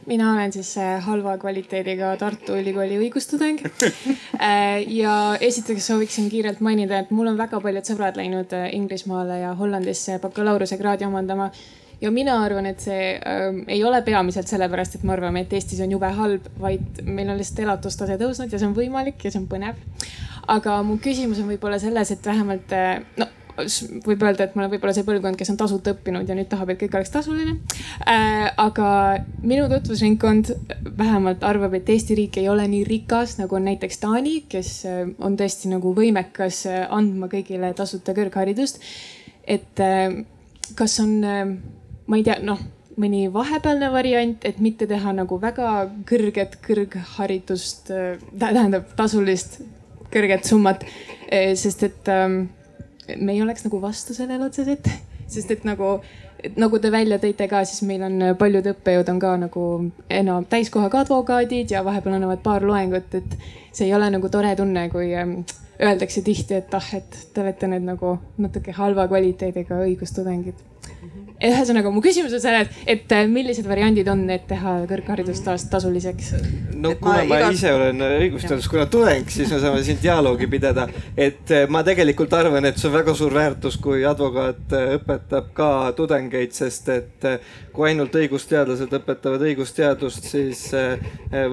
mina olen siis halva kvaliteediga Tartu Ülikooli õigustudeng. Äh, ja esiteks sooviksin kiirelt mainida, et mul on väga paljud sõbrad läinud äh, Inglismaale ja Hollandisse bakalaureusekraadi omandama ja mina arvan, et see äh, ei ole peamiselt sellepärast, et me arvame, et Eestis on jube halb, vaid meil on lihtsalt elatustase tõusnud ja see on võimalik ja see on põnev. aga mu küsimus on võib-olla selles, et vähemalt äh, no võib öelda, et ma olen võib-olla see põlvkond, kes on tasuta õppinud ja nüüd tahab, et kõik oleks tasuline äh,. aga minu tutvusringkond vähemalt arvab, et Eesti riik ei ole nii rikas, nagu on näiteks Taani, kes äh, on tõesti nagu võimekas äh, andma kõigile tasuta kõrgharidust. et äh, kas on, ma ei tea, noh mõni vahepealne variant, et mitte teha nagu väga kõrget kõrgharidust, tähendab tasulist kõrget summat. sest et ähm, me ei oleks nagu vastu sellele otseselt, sest et nagu, nagu te välja tõite ka, siis meil on paljud õppejõud on ka nagu enam täiskohaga advokaadid ja vahepeal annavad paar loengut, et see ei ole nagu tore tunne, kui ähm, öeldakse tihti, et ah, et te olete nüüd nagu natuke halva kvaliteediga õigustudengid ühesõnaga mu küsimus on selles, et millised variandid on, et teha kõrgharidus taas tasuliseks? no et kuna ma, ma iga... ise olen õigusteaduskonna tudeng, siis me saame siin dialoogi pidada. et äh, ma tegelikult arvan, et see on väga suur väärtus, kui advokaat äh, õpetab ka tudengeid, sest et kui ainult õigusteadlased õpetavad õigusteadust, siis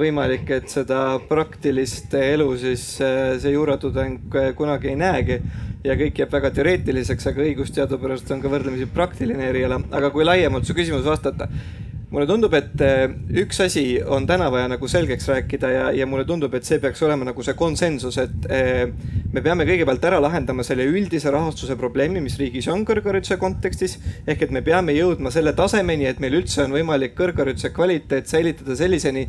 võimalik, et seda praktilist elu siis see juuratudeng kunagi ei näegi ja kõik jääb väga teoreetiliseks, aga õigus teadupärast on ka võrdlemisi praktiline eriala. aga kui laiemalt su küsimus vastata, mulle tundub, et eh, üks asi on täna vaja nagu selgeks rääkida ja, ja mulle tundub, et see peaks olema nagu see konsensus, et eh, me peame kõigepealt ära lahendama selle üldise rahastuse probleemi, mis riigis on kõrghariduse kontekstis. ehk et me peame jõudma selle tasemeni, et meil üldse on võimalik kõrghariduse kvaliteet säilitada selliseni,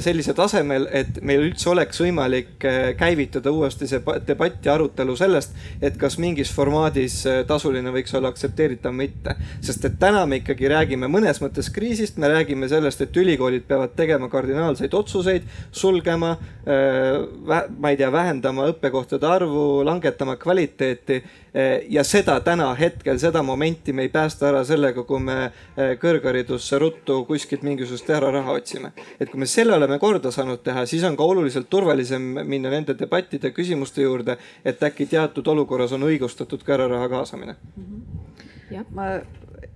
sellise tasemel, et meil üldse oleks võimalik käivitada uuesti see debatt ja arutelu sellest, et kas mingis formaadis tasuline võiks olla aktsepteeritav või mitte. sest et täna me ikkagi räägime mõnes mõttes kriisist me räägime sellest, et ülikoolid peavad tegema kardinaalseid otsuseid, sulgema, äh, ma ei tea, vähendama õppekohtade arvu, langetama kvaliteeti. Äh, ja seda täna hetkel, seda momenti me ei päästa ära sellega, kui me äh, kõrgharidusse ruttu kuskilt mingisugust eraraha otsime. et kui me selle oleme korda saanud teha, siis on ka oluliselt turvalisem minna nende debattide, küsimuste juurde, et äkki teatud olukorras on õigustatud ka eraraha kaasamine. -hmm. jah, ma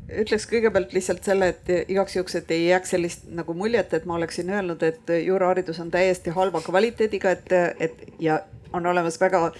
ütleks kõigepealt lihtsalt selle, et igaks juhuks, et ei jääks sellist nagu muljet, et ma oleksin öelnud, et juuraharidus on täiesti halva kvaliteediga, et, et ja on olemas väga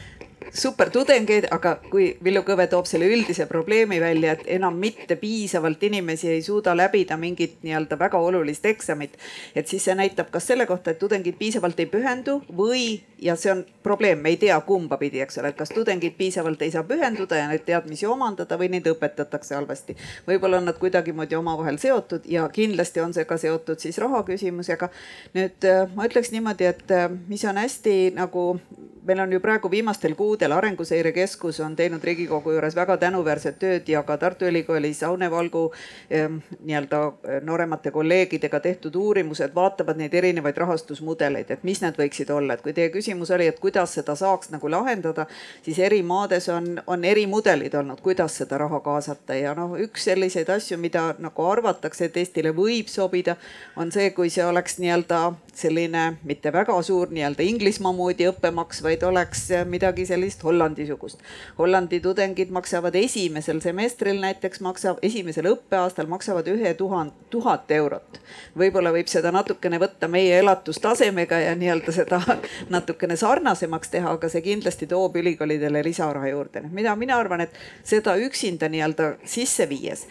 super tudengeid, aga kui Villu Kõve toob selle üldise probleemi välja, et enam mitte piisavalt inimesi ei suuda läbida mingit nii-öelda väga olulist eksamit, et siis see näitab kas selle kohta, et tudengid piisavalt ei pühendu või, ja see on probleem, me ei tea kumba pidi, eks ole, et kas tudengid piisavalt ei saa pühenduda ja neid teadmisi omandada või neid õpetatakse halvasti. võib-olla on nad kuidagimoodi omavahel seotud ja kindlasti on see ka seotud siis raha küsimusega. nüüd ma ütleks niimoodi, et mis on hästi nagu meil on ju praegu viimastel kuudel Arenguseire Keskus on teinud Riigikogu juures väga tänuväärset tööd ja ka Tartu Ülikoolis Aune Valgu eh, nii-öelda eh, nooremate kolleegidega tehtud uurimused vaatavad neid erinevaid rahastusmudeleid, et mis need võiksid olla, et kui teie küsimus oli, et kuidas seda saaks nagu lahendada, siis eri maades on, on eri mudelid olnud, kuidas seda raha kaasata. Ja noh, üks selliseid asju, mida nagu arvatakse, et Eestile võib sobida, on see, kui see oleks nii-öelda selline mitte väga suur nii-öelda Inglismaa moodi õppemaks, vaid oleks midagi sellist Hollandi-sugust. Hollandi tudengid maksavad esimesel semestril näiteks maksab, esimesel õppeaastal maksavad ühe tuhand, tuhat eurot. võib-olla võib seda natukene võtta meie elatustasemega ja nii-öelda seda natukene sarnasemaks teha, aga see kindlasti toob ülikoolidele lisaraha juurde. mida mina arvan, et seda üksinda nii-öelda sisse viies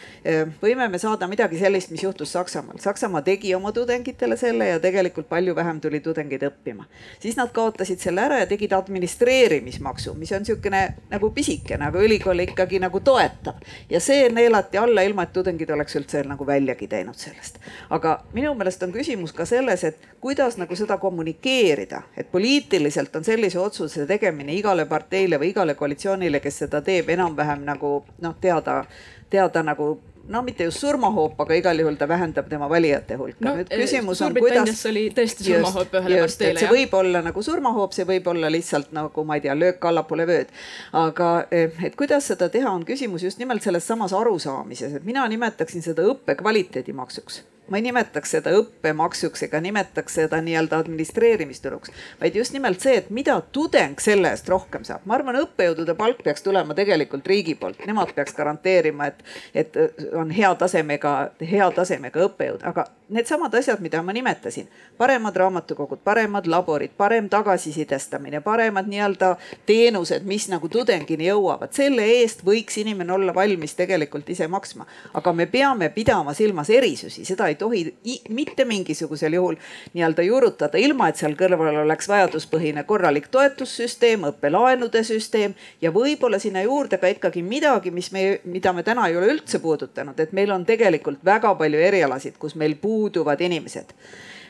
võime me saada midagi sellist, mis juhtus Saksamaal. Saksamaa tegi oma tudengitele selle ja tegelikult palju vähem tuli tudengeid õppima. siis nad kaotasid selle ära ja tegid administreerimismaksu, mis on niisugune nagu pisikene, aga ülikool ikkagi nagu toetab. ja see neelati alla, ilma et tudengid oleks üldse nagu väljagi teinud sellest. aga minu meelest on küsimus ka selles, et kuidas nagu seda kommunikeerida, et poliitiliselt on sellise otsuse tegemine igale parteile või igale koalitsioonile, kes seda teeb, enam-vähem nagu noh, teada, teada nagu no mitte just surmahoop, aga igal juhul ta vähendab tema valijate hulka no,. nüüd küsimus on, kuidas. oli tõesti surmahoop ühele parteile. see võib olla nagu surmahoop, see võib olla lihtsalt nagu ma ei tea, löök allapoole vööd. aga et kuidas seda teha, on küsimus just nimelt selles samas arusaamises, et mina nimetaksin seda õppe kvaliteedimaksuks ma ei nimetaks seda õppemaksuks ega nimetaks seda nii-öelda administreerimistuluks, vaid just nimelt see, et mida tudeng selle eest rohkem saab. ma arvan, õppejõudude palk peaks tulema tegelikult riigi poolt, nemad peaks garanteerima, et, et on hea tasemega, hea tasemega õppejõud, aga needsamad asjad, mida ma nimetasin, paremad raamatukogud, paremad laborid, parem tagasisidestamine, paremad nii-öelda teenused, mis nagu tudengini jõuavad, selle eest võiks inimene olla valmis tegelikult ise maksma. aga me peame pidama silmas erisusi, seda ei tohi mitte mingisugusel juhul nii-öelda juurutada, ilma et seal kõrval oleks vajaduspõhine korralik toetussüsteem, õppelaenude süsteem ja võib-olla sinna juurde ka ikkagi midagi, mis me, mida me täna ei ole üldse puudutanud, et meil on tegelikult väga palju erialasid, kus meil puuduvad inimesed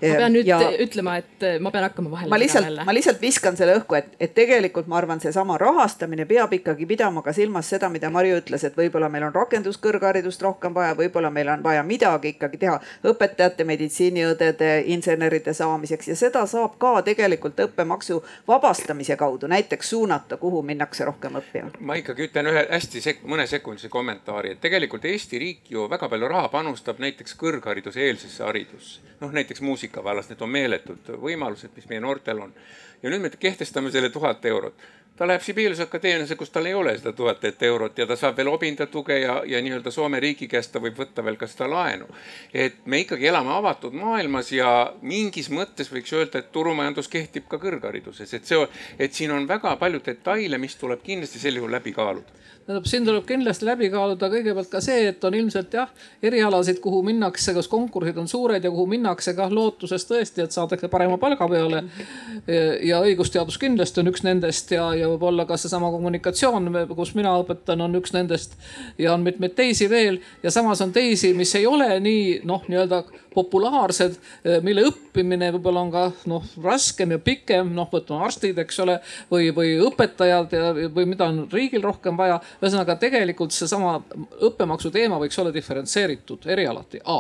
ma pean nüüd ja, ütlema, et äh, ma pean hakkama vahele. ma lihtsalt, ma lihtsalt viskan selle õhku, et, et tegelikult ma arvan, seesama rahastamine peab ikkagi pidama ka silmas seda, mida Marju ütles, et võib-olla meil on rakenduskõrgharidust rohkem vaja, võib-olla meil on vaja midagi ikkagi teha õpetajate, meditsiiniõdede, inseneride saamiseks ja seda saab ka tegelikult õppemaksu vabastamise kaudu näiteks suunata, kuhu minnakse rohkem õppima. ma ikkagi ütlen ühe hästi sek-, mõnesekundise kommentaari, et tegelikult Eesti riik ju väga palju raha panustab näiteks kõrghariduse eelsesse haridusse. noh, näiteks muusika muusika vallas, need on meeletud võimalused, mis meie noortel on. ja nüüd me kehtestame selle tuhat eurot. ta läheb Sibeliuse akadeemiasse, kus tal ei ole seda tuhat eurot ja ta saab veel obindatuge ja, ja nii-öelda Soome riigi käest ta võib võtta veel ka seda laenu. et me ikkagi elame avatud maailmas ja mingis mõttes võiks öelda, et turumajandus kehtib ka kõrghariduses, et see, et siin on väga palju detaile, mis tuleb kindlasti sel juhul läbi kaaluda tähendab, siin tuleb kindlasti läbi kaaluda kõigepealt ka see, et on ilmselt jah, erialasid, kuhu minnakse, kas konkursid on suured ja kuhu minnakse kah lootuses tõesti, et saadakse parema palga peale. ja õigusteadus kindlasti on üks nendest ja, ja võib-olla ka seesama kommunikatsioon, kus mina õpetan, on üks nendest. ja on mitmeid teisi veel ja samas on teisi, mis ei ole nii noh, nii-öelda populaarsed, mille õppimine võib-olla on ka noh, raskem ja pikem, noh, võtame arstid, eks ole, või, või õpetajad ja, või mida on riigil rohkem vaja ühesõnaga tegelikult seesama õppemaksu teema võiks olla diferentseeritud erialati, A.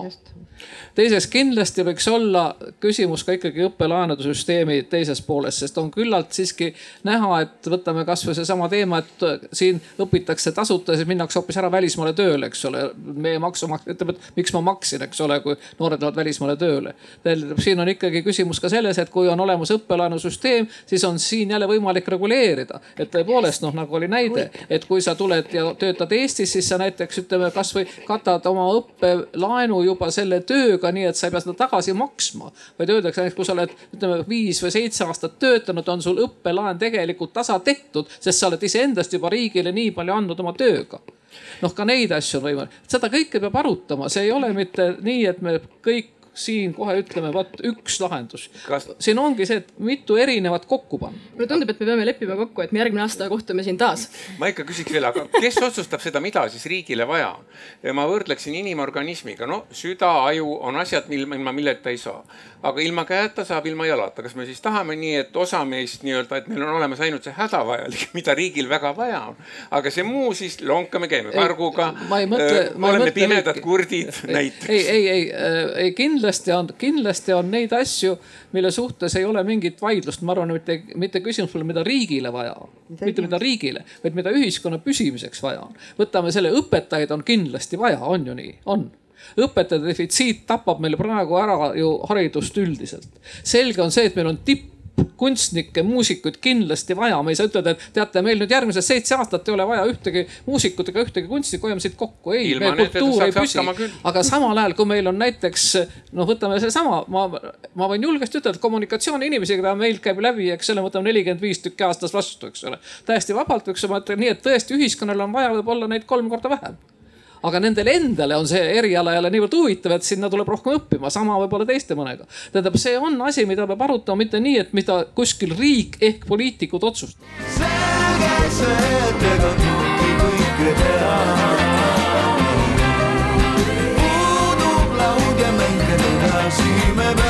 teiseks kindlasti võiks olla küsimus ka ikkagi õppelaenude süsteemi teises pooles, sest on küllalt siiski näha, et võtame kasvõi seesama teema, et siin õpitakse tasuta ja siis minnakse hoopis ära välismaale tööle, eks ole. meie maksumaksja ütleb, et miks ma maksin, eks ole, kui noored lähevad välismaale tööle. tähendab, siin on ikkagi küsimus ka selles, et kui on olemas õppelaenusüsteem, siis on siin jälle võimalik reguleerida, et tõepoolest noh, nagu oli näide, et kui sa tuled ja töötad Eestis, siis sa näiteks ütleme, kasvõi katad oma õppelaenu juba selle tööga, nii et sa ei pea seda tagasi maksma. vaid öeldakse näiteks, kui sa oled, ütleme viis või seitse aastat töötanud, on sul õppelaen tegelikult tasa tehtud, sest sa oled iseendast juba riigile nii palju andnud oma tööga noh, ka neid asju on võimalik, seda kõike peab arutama, see ei ole mitte nii, et me kõik siin kohe ütleme, vot üks lahendus Kas.... siin ongi see, et mitu erinevat kokku panna. mulle tundub, et me peame leppima kokku, et me järgmine aasta kohtume siin taas. ma ikka küsiks veel, aga kes otsustab seda, mida siis riigile vaja on? ma võrdleksin inimorganismiga, no süda, aju on asjad, ilma milleta ei saa. aga ilma käeta saab ilma jalata. kas me siis tahame nii, et osa meist nii-öelda, et meil on olemas ainult see hädavajalik, mida riigil väga vaja on. aga see muu siis lonkame, käime karguga. oleme pimedad kurdid näiteks. ei, ei, ei, ei kindlasti kindlasti on, kindlasti on neid asju, mille suhtes ei ole mingit vaidlust. ma arvan, mitte, mitte küsimus pole, mida riigile vaja on, mitte mida riigile, vaid mida ühiskonna püsimiseks vaja on. võtame selle, õpetajaid on kindlasti vaja, on ju nii, on õpetajate defitsiit tapab meil praegu ära ju haridust üldiselt. selge on see, et meil on tipp kunstnikke, muusikuid kindlasti vaja, me ei saa ütelda, et teate, meil nüüd järgmised seitse aastat ei ole vaja ühtegi muusikut ega ühtegi kunstnikku, hoiame siit kokku. ei, meie kultuur ei püsi. aga samal ajal, kui meil on näiteks noh, võtame seesama, ma, ma võin julgesti ütelda, et kommunikatsiooniinimesi, keda meil käib läbi, eks ole, võtame nelikümmend viis tükki aastas vastu, eks ole. täiesti vabalt, eks ma ütlen nii, et tõesti ühiskonnal on vaja võib-olla neid kolm korda vähem aga nendele endale on see eriala jälle niivõrd huvitav, et sinna tuleb rohkem õppima, sama võib-olla teiste mõnega. tähendab, see on asi, mida peab arutama, mitte nii, et mida kuskil riik ehk poliitikud otsustavad. selge see, et ega kõike kõike teha. puudub laud ja mäng, edasi me